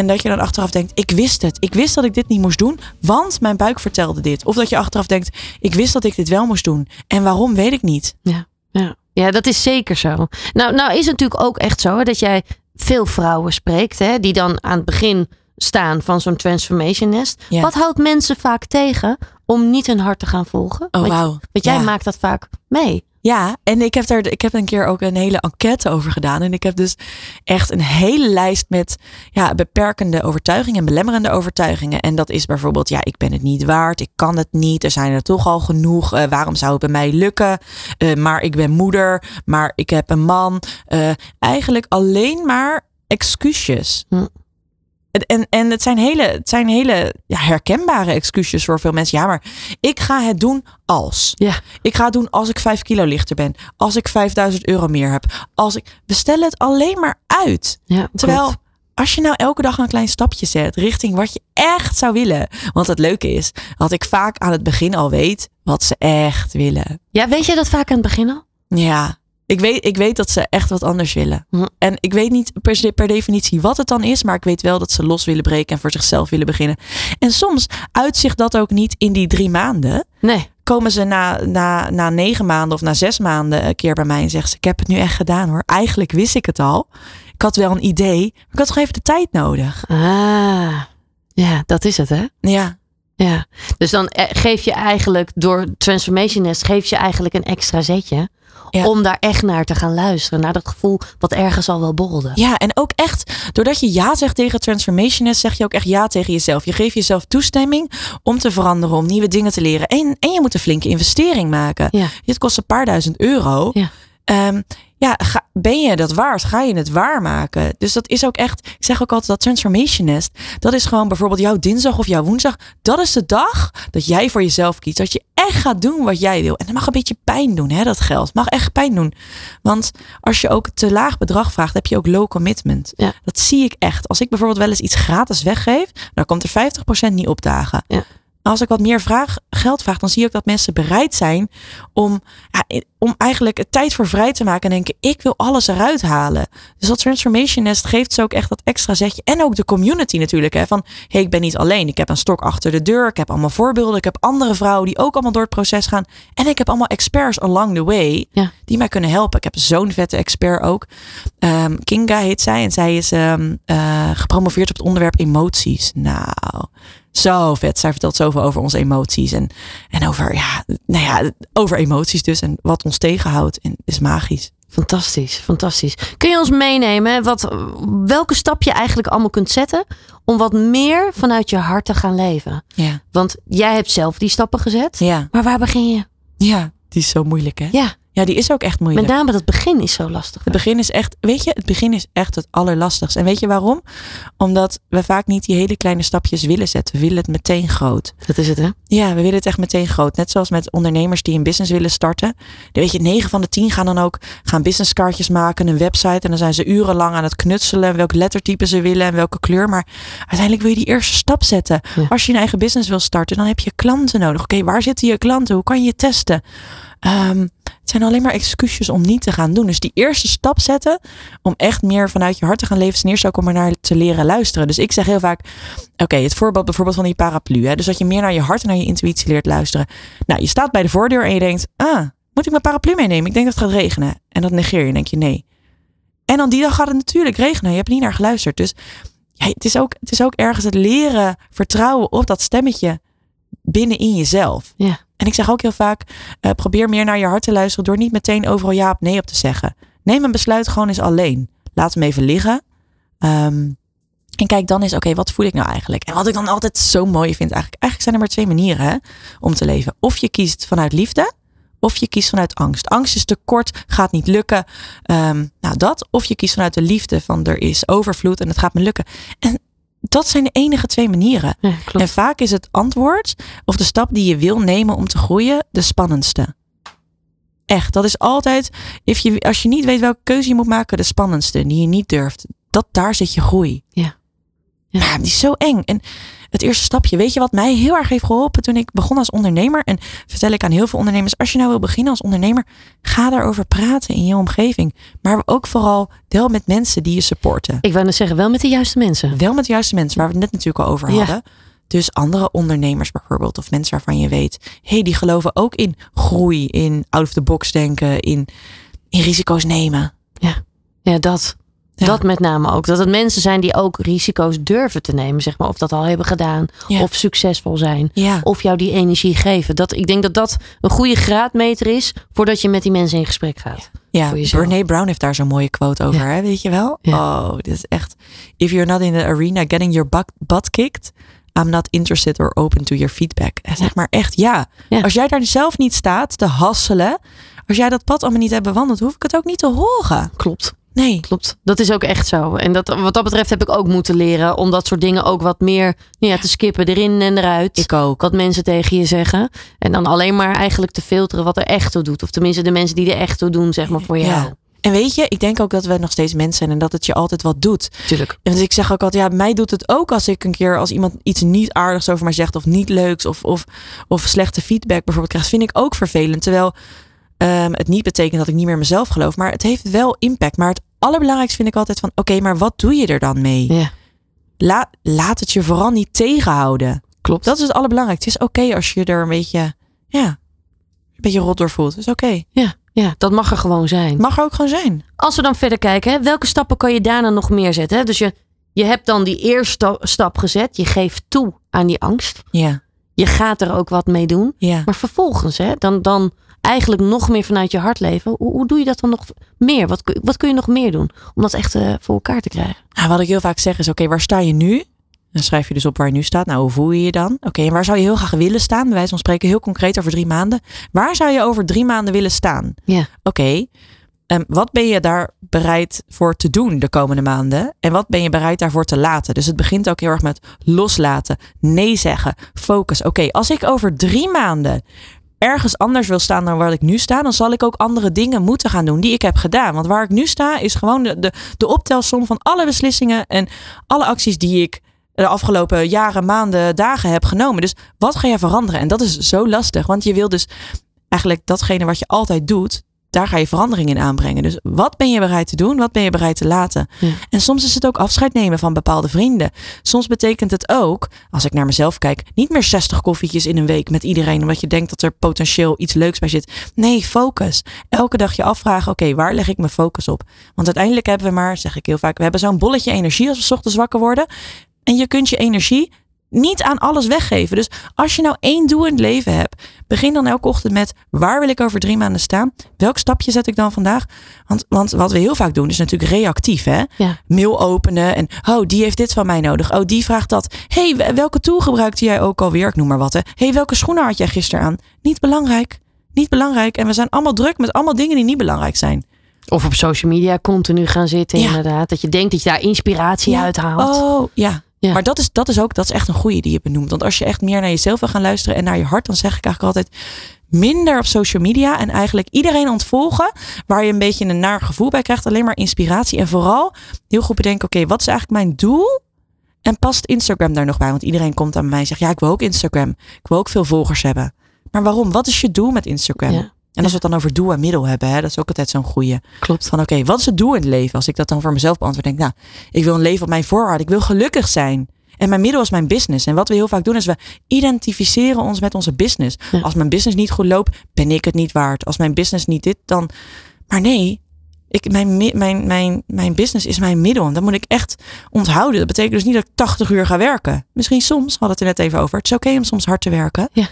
En dat je dan achteraf denkt, ik wist het. Ik wist dat ik dit niet moest doen, want mijn buik vertelde dit. Of dat je achteraf denkt, ik wist dat ik dit wel moest doen. En waarom, weet ik niet. Ja, ja. ja, dat is zeker zo. Nou, nou is het natuurlijk ook echt zo hè, dat jij veel vrouwen spreekt, hè, die dan aan het begin staan van zo'n transformation nest. Ja. Wat houdt mensen vaak tegen om niet hun hart te gaan volgen? Oh, want, wauw. want jij Ja. maakt dat vaak mee. Ja, en ik heb daar ik heb een keer ook een hele enquête over gedaan. En ik heb dus echt een hele lijst met ja, beperkende overtuigingen en belemmerende overtuigingen. En dat is bijvoorbeeld, ja, ik ben het niet waard, ik kan het niet, er zijn er toch al genoeg. eh, waarom zou het bij mij lukken? Eh, maar ik ben moeder, maar ik heb een man. Eh, eigenlijk alleen maar excuses. Hm. En, en, het zijn hele, het zijn hele ja, herkenbare excuses voor veel mensen. Ja, maar ik ga het doen als. Ja. Ik ga het doen als ik 5 kilo lichter ben. Als ik 5000 euro meer heb. Als ik. We stellen het alleen maar uit. Ja, Terwijl. Als je nou elke dag een klein stapje zet richting wat je echt zou willen. Want het leuke is dat ik vaak aan het begin al weet wat ze echt willen. Ja, weet je dat vaak aan het begin al? Ja, ik weet, ik weet dat ze echt wat anders willen. Hm. En ik weet niet per, per definitie wat het dan is, maar ik weet wel dat ze los willen breken en voor zichzelf willen beginnen. En soms uitzicht dat ook niet in die drie maanden. Nee. Komen ze na, na, na negen maanden of na zes maanden een keer bij mij en zeggen ze: Ik heb het nu echt gedaan hoor. Eigenlijk wist ik het al. Ik had wel een idee, maar ik had toch even de tijd nodig. Ah, ja, dat is het hè? Ja, Ja. Dus dan eh, geef je eigenlijk door Transformation Nest geef je eigenlijk een extra zetje. Ja. Om daar echt naar te gaan luisteren. Naar dat gevoel wat ergens al wel borrelde. Ja, en ook echt, doordat je ja zegt tegen Transformationist, zeg je ook echt ja tegen jezelf. Je geeft jezelf toestemming om te veranderen, om nieuwe dingen te leren. En, en je moet een flinke investering maken. Ja. Dit kost een paar duizend euro. Ja. Ehm, ja, ga- ben je dat waard? Ga je het waarmaken? Dus dat is ook echt, ik zeg ook altijd dat Transformation Nest, dat is gewoon bijvoorbeeld jouw dinsdag of jouw woensdag. Dat is de dag dat jij voor jezelf kiest. Dat je echt gaat doen wat jij wil. En dat mag een beetje pijn doen, hè, dat geld. Mag echt pijn doen. Want als je ook te laag bedrag vraagt, heb je ook low commitment. Ja. Dat zie ik echt. Als ik bijvoorbeeld wel eens iets gratis weggeef, dan komt er 50% niet opdagen. Ja. Als ik wat meer vraag, geld vraag, dan zie je ook dat mensen bereid zijn om, ja, om eigenlijk het tijd voor vrij te maken en denken, ik wil alles eruit halen. Dus dat Transformation Nest geeft ze ook echt dat extra zetje. En ook de community natuurlijk. Hè, van, hey, ik ben niet alleen. Ik heb een stok achter de deur. Ik heb allemaal voorbeelden. Ik heb andere vrouwen die ook allemaal door het proces gaan. En ik heb allemaal experts along the way Ja. die mij kunnen helpen. Ik heb zo'n vette expert ook. Ehm, Kinga heet zij. En zij is ehm, eh, gepromoveerd op het onderwerp emoties. Nou, zo vet. Zij vertelt zoveel over onze emoties. En, en over, ja, nou ja, over emoties dus. En wat ons tegenhoudt. En is magisch. Fantastisch, fantastisch. Kun je ons meenemen wat, welke stap je eigenlijk allemaal kunt zetten om wat meer vanuit je hart te gaan leven? Ja. Want jij hebt zelf die stappen gezet, Ja. maar waar begin je? Ja, die is zo moeilijk hè? Ja, Ja, die is ook echt moeilijk. met name dat begin is zo lastig. Het begin is echt, weet je, het begin is echt het allerlastigst. En weet je waarom? Omdat we vaak niet die hele kleine stapjes willen zetten. We willen het meteen groot. Dat is het hè? Ja, we willen het echt meteen groot. Net zoals met ondernemers die een business willen starten. Dan weet je, 9 van de 10 gaan dan ook gaan businesskaartjes maken, een website. En dan zijn ze urenlang aan het knutselen. Welk lettertype ze willen en welke kleur. Maar uiteindelijk wil je die eerste stap zetten. Ja. Als je een eigen business wil starten, dan heb je klanten nodig. Oké, waar zitten je klanten? Hoe kan je testen? Het zijn alleen maar excuses om niet te gaan doen. Dus die eerste stap zetten om echt meer vanuit je hart te gaan leven, is ten eerste ook om er naar te leren luisteren. Dus ik zeg heel vaak, oké, het voorbeeld bijvoorbeeld van die paraplu. Hè? Dus dat je meer naar je hart en naar je intuïtie leert luisteren. Nou, je staat bij de voordeur en je denkt, ah, moet ik mijn paraplu meenemen? Ik denk dat het gaat regenen. En dat negeer je en denk je nee. En dan die dag gaat het natuurlijk regenen. Je hebt niet naar geluisterd. Dus het, is ook, het is ook ergens het leren vertrouwen op dat stemmetje binnenin jezelf. Ja. En ik zeg ook heel vaak, eh, probeer meer naar je hart te luisteren door niet meteen overal ja of nee op te zeggen. Neem een besluit gewoon eens alleen. Laat hem even liggen. Ehm, en kijk dan eens, oké, wat voel ik nou eigenlijk? En wat ik dan altijd zo mooi vind, eigenlijk, eigenlijk zijn er maar twee manieren hè, om te leven. Of je kiest vanuit liefde, of je kiest vanuit angst. Angst is te kort, gaat niet lukken. Ehm, nou, dat. Of je kiest vanuit de liefde van er is overvloed en het gaat me lukken. En dat zijn de enige twee manieren. Ja. En vaak is het antwoord of de stap die je wil nemen om te groeien de spannendste. Echt, dat is altijd, if je, als je niet weet welke keuze je moet maken, de spannendste, die je niet durft. Dat, daar zit je groei. Ja. Ja. Ja, die is zo eng. En het eerste stapje, weet je wat mij heel erg heeft geholpen toen ik begon als ondernemer? En vertel ik aan heel veel ondernemers, als je nou wil beginnen als ondernemer, ga daarover praten in je omgeving. Maar ook vooral deel met mensen die je supporten. Ik wou net zeggen, wel met de juiste mensen. Wel met de juiste mensen, waar we het net natuurlijk al over Ja. hadden. Dus andere ondernemers bijvoorbeeld, of mensen waarvan je weet, hey, die geloven ook in groei, in out of the box denken, in, in risico's nemen. Ja, dat. Ja. Dat met name ook. Dat het mensen zijn die ook risico's durven te nemen, zeg maar. Of dat al hebben gedaan. Ja. Of succesvol zijn. Ja, Of jou die energie geven. Dat, ik denk dat dat een goede graadmeter is voordat je met die mensen in gesprek gaat. ja. Brene Brown heeft daar zo'n mooie quote over, hè? weet je wel? Oh, dit is echt. If you're not in the arena getting your butt, kicked, I'm not interested or open to your feedback. En Zeg maar echt ja. Ja. Als jij daar zelf niet staat te hasselen, als jij dat pad allemaal niet hebt bewandeld, hoef ik het ook niet te horen. Klopt. Nee. Klopt. Dat is ook echt zo. En dat, wat dat betreft heb ik ook moeten leren om dat soort dingen ook wat meer nou ja, te skippen. Erin en eruit. Ik ook. Wat mensen tegen je zeggen. En dan alleen maar eigenlijk te filteren wat er echt toe doet. Of tenminste de mensen die er echt toe doen, zeg maar, voor jou. Ja. En weet je, ik denk ook dat we nog steeds mensen zijn en dat het je altijd wat doet. Tuurlijk. En dus ik zeg ook altijd, ja, mij doet het ook als ik een keer als iemand iets niet aardigs over mij zegt of niet leuks of, of, of slechte feedback bijvoorbeeld krijgt, vind ik ook vervelend. Terwijl ehm, het niet betekent dat ik niet meer mezelf geloof, maar het heeft wel impact. Maar het allerbelangrijkste vind ik altijd van, oké, maar wat doe je er dan mee? Ja. La, laat het je vooral niet tegenhouden. Klopt. Dat is het allerbelangrijkste. Het is oké als je er een beetje, ja, een beetje rot door voelt. Dat is oké. Ja, ja, dat mag er gewoon zijn. Mag er ook gewoon zijn. Als we dan verder kijken, hè, welke stappen kan je daarna nog meer zetten? Hè? Dus je, je hebt dan die eerste stap gezet. Je geeft toe aan die angst. Ja, Je gaat er ook wat mee doen. ja. Maar vervolgens, hè, dan, dan eigenlijk nog meer vanuit je hart leven. Hoe, hoe doe je dat dan nog meer? Wat, kun- wat kun je nog meer doen om dat echt eh, voor elkaar te krijgen? Nou, wat ik heel vaak zeg is, oké, waar sta je nu? Dan schrijf je dus op waar je nu staat. Nou, hoe voel je je dan? Oké, en waar zou je heel graag willen staan? Van spreken heel concreet over drie maanden. Waar zou je over drie maanden willen staan? Ja. Oké, ehm, wat ben je daar bereid voor te doen de komende maanden? En wat ben je bereid daarvoor te laten? Dus het begint ook heel erg met loslaten, nee zeggen, focus. Oké, als ik over drie maanden ergens anders wil staan dan waar ik nu sta, dan zal ik ook andere dingen moeten gaan doen die ik heb gedaan. Want waar ik nu sta is gewoon de, de, de optelsom van alle beslissingen en alle acties die ik de afgelopen jaren, maanden, dagen heb genomen. Dus wat ga jij veranderen? En dat is zo lastig, want je wil dus eigenlijk datgene wat je altijd doet, daar ga je verandering in aanbrengen. Dus wat ben je bereid te doen? Wat ben je bereid te laten? Ja. En soms is het ook afscheid nemen van bepaalde vrienden. Soms betekent het ook, als ik naar mezelf kijk, niet meer 60 koffietjes in een week met iedereen, omdat je denkt dat er potentieel iets leuks bij zit. Nee, focus. Elke dag je afvragen, oké, waar leg ik mijn focus op? Want uiteindelijk hebben we maar, zeg ik heel vaak, we hebben zo'n bolletje energie als we 's ochtends wakker worden. En je kunt je energie niet aan alles weggeven. Dus als je nou één doel in het leven hebt, begin dan elke ochtend met waar wil ik over drie maanden staan? Welk stapje zet ik dan vandaag? Want, want wat we heel vaak doen is natuurlijk reactief. Hè? Ja. Mail openen en oh, die heeft dit van mij nodig. Oh, die vraagt dat. hey, wel- welke tool gebruikte jij ook alweer? Ik noem maar wat. Hè? hey, welke schoenen had jij gisteren aan? Niet belangrijk. Niet belangrijk. En we zijn allemaal druk met allemaal dingen die niet belangrijk zijn. Of op social media continu gaan zitten, Ja. inderdaad. Dat je denkt dat je daar inspiratie Ja. uit haalt. Oh, ja. Ja. Maar dat is, dat is ook dat is echt een goede die je benoemt. Want als je echt meer naar jezelf wil gaan luisteren en naar je hart, dan zeg ik eigenlijk altijd minder op social media en eigenlijk iedereen ontvolgen waar je een beetje een naar gevoel bij krijgt. Alleen maar inspiratie en vooral heel goed bedenken, oké, wat is eigenlijk mijn doel? En past Instagram daar nog bij? Want iedereen komt aan mij en zegt, ja, ik wil ook Instagram. Ik wil ook veel volgers hebben. Maar waarom? Wat is je doel met Instagram? Ja. En als we het dan over doel en middel hebben, hè, dat is ook altijd zo'n goeie. Klopt. Van oké, wat is het doel in het leven? Als ik dat dan voor mezelf beantwoord, denk nou, ik wil een leven op mijn voorwaarden. Ik wil gelukkig zijn. En mijn middel is mijn business. En wat we heel vaak doen, is we identificeren ons met onze business. Ja. Als mijn business niet goed loopt, ben ik het niet waard. Als mijn business niet dit, dan. Maar nee, ik, mijn, mi- mijn, mijn, mijn business is mijn middel. En dat moet ik echt onthouden. Dat betekent dus niet dat ik 80 uur ga werken. Misschien soms, we hadden het er net even over. Het is oké om soms hard te werken. Ja.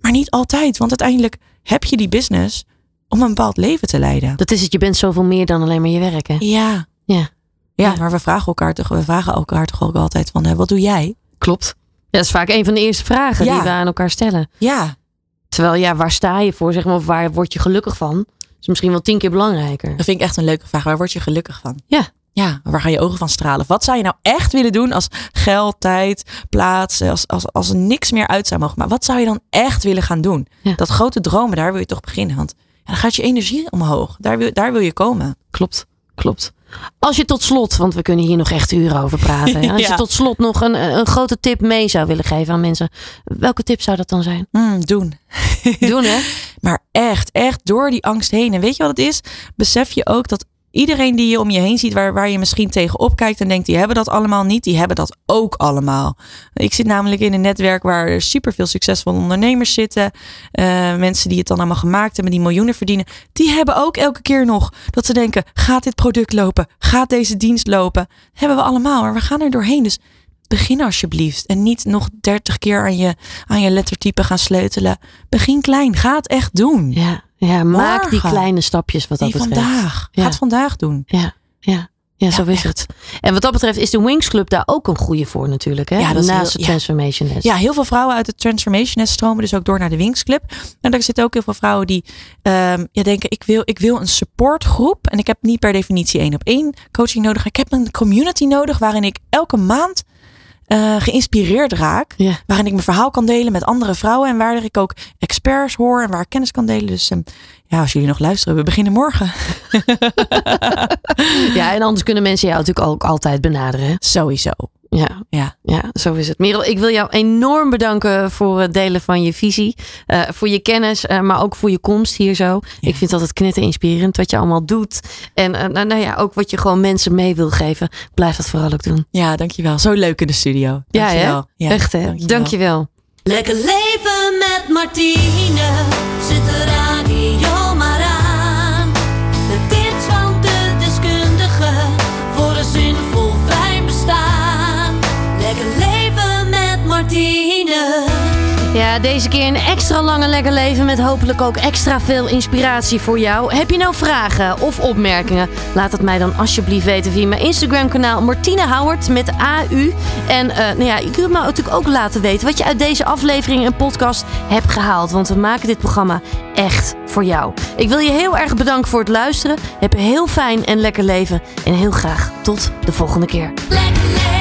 Maar niet altijd. Want uiteindelijk heb je die business om een bepaald leven te leiden. Dat is het, je bent zoveel meer dan alleen maar je werk. Hè? Ja. Ja. Ja, maar we vragen elkaar toch, we vragen elkaar toch ook altijd van, hè, wat doe jij? Klopt. Ja, dat is vaak een van de eerste vragen Ja. die we aan elkaar stellen. Ja. Terwijl, ja, waar sta je voor? Zeg maar, of waar word je gelukkig van? is misschien wel tien keer belangrijker. Dat vind ik echt een leuke vraag. Waar word je gelukkig van? Ja. Ja, waar gaan je ogen van stralen? Wat zou je nou echt willen doen als geld, tijd, plaats, als, als, als er niks meer uit zou mogen? Maar wat zou je dan echt willen gaan doen? Ja. Dat grote dromen, daar wil je toch beginnen. Want dan gaat je energie omhoog. Daar wil, daar wil je komen. Klopt, klopt. Als je tot slot, want we kunnen hier nog echt uren over praten. Als je tot slot nog een, een grote tip mee zou willen geven aan mensen. Welke tip zou dat dan zijn? Mm, doen. Doen hè? Maar echt, echt door die angst heen. En weet je wat het is? Besef je ook dat iedereen die je om je heen ziet, waar, waar je misschien tegenop kijkt en denkt, die hebben dat allemaal niet, die hebben dat ook allemaal. Ik zit namelijk in een netwerk waar er superveel succesvolle ondernemers zitten. eh, mensen die het dan allemaal gemaakt hebben, die miljoenen verdienen. Die hebben ook elke keer nog dat ze denken, gaat dit product lopen? Gaat deze dienst lopen? hebben we allemaal, maar we gaan er doorheen. Dus begin alsjeblieft. En niet nog dertig keer aan je, aan je lettertype gaan sleutelen. Begin klein. Ga het echt doen. Ja, ja maak die kleine stapjes wat dat Nee, betreft. vandaag. Ja. Ga het vandaag doen. Ja, ja. Ja, zo is het. En wat dat betreft is de Wings Club daar ook een goede voor natuurlijk. Hè? Ja, Naast heel- de ja. Transformation Nest. Ja, heel veel vrouwen uit de Transformation Nest stromen dus ook door naar de Wings Club. En daar zitten ook heel veel vrouwen die ehm, ja, denken, ik wil, ik wil een supportgroep. En ik heb niet per definitie één op één coaching nodig. Ik heb een community nodig waarin ik elke maand eh, geïnspireerd raak. Waarin ik mijn verhaal kan delen met andere vrouwen. En waar ik ook experts hoor en waar ik kennis kan delen. Dus ehm, ja, als jullie nog luisteren, we beginnen morgen. ja, en anders kunnen mensen jou natuurlijk ook altijd benaderen. hè? Sowieso. Ja, Ja. ja, zo is het. Merel, ik wil jou enorm bedanken voor het delen van je visie. eh, voor je kennis, eh, maar ook voor je komst hier zo. Ik vind dat het knetter inspirerend wat je allemaal doet. En eh, nou, nou ja, ook wat je gewoon mensen mee wil geven. Blijf dat vooral ook doen. Ja, dankjewel. Zo leuk in de studio. Ja, hè? Dankjewel. Ja, Echt hè? dankjewel. Dankjewel. Lekker leven met Martine. Zet de Ja, deze keer een extra lange lekker leven met hopelijk ook extra veel inspiratie voor jou. Heb je nou vragen of opmerkingen? Laat het mij dan alsjeblieft weten via mijn Instagram kanaal Martine Howard met AU. En eh, nou ja, je kunt me natuurlijk ook laten weten wat je uit deze aflevering en podcast hebt gehaald. Want we maken dit programma echt voor jou. Ik wil je heel erg bedanken voor het luisteren. Heb een heel fijn en lekker leven. En heel graag tot de volgende keer. Lekker.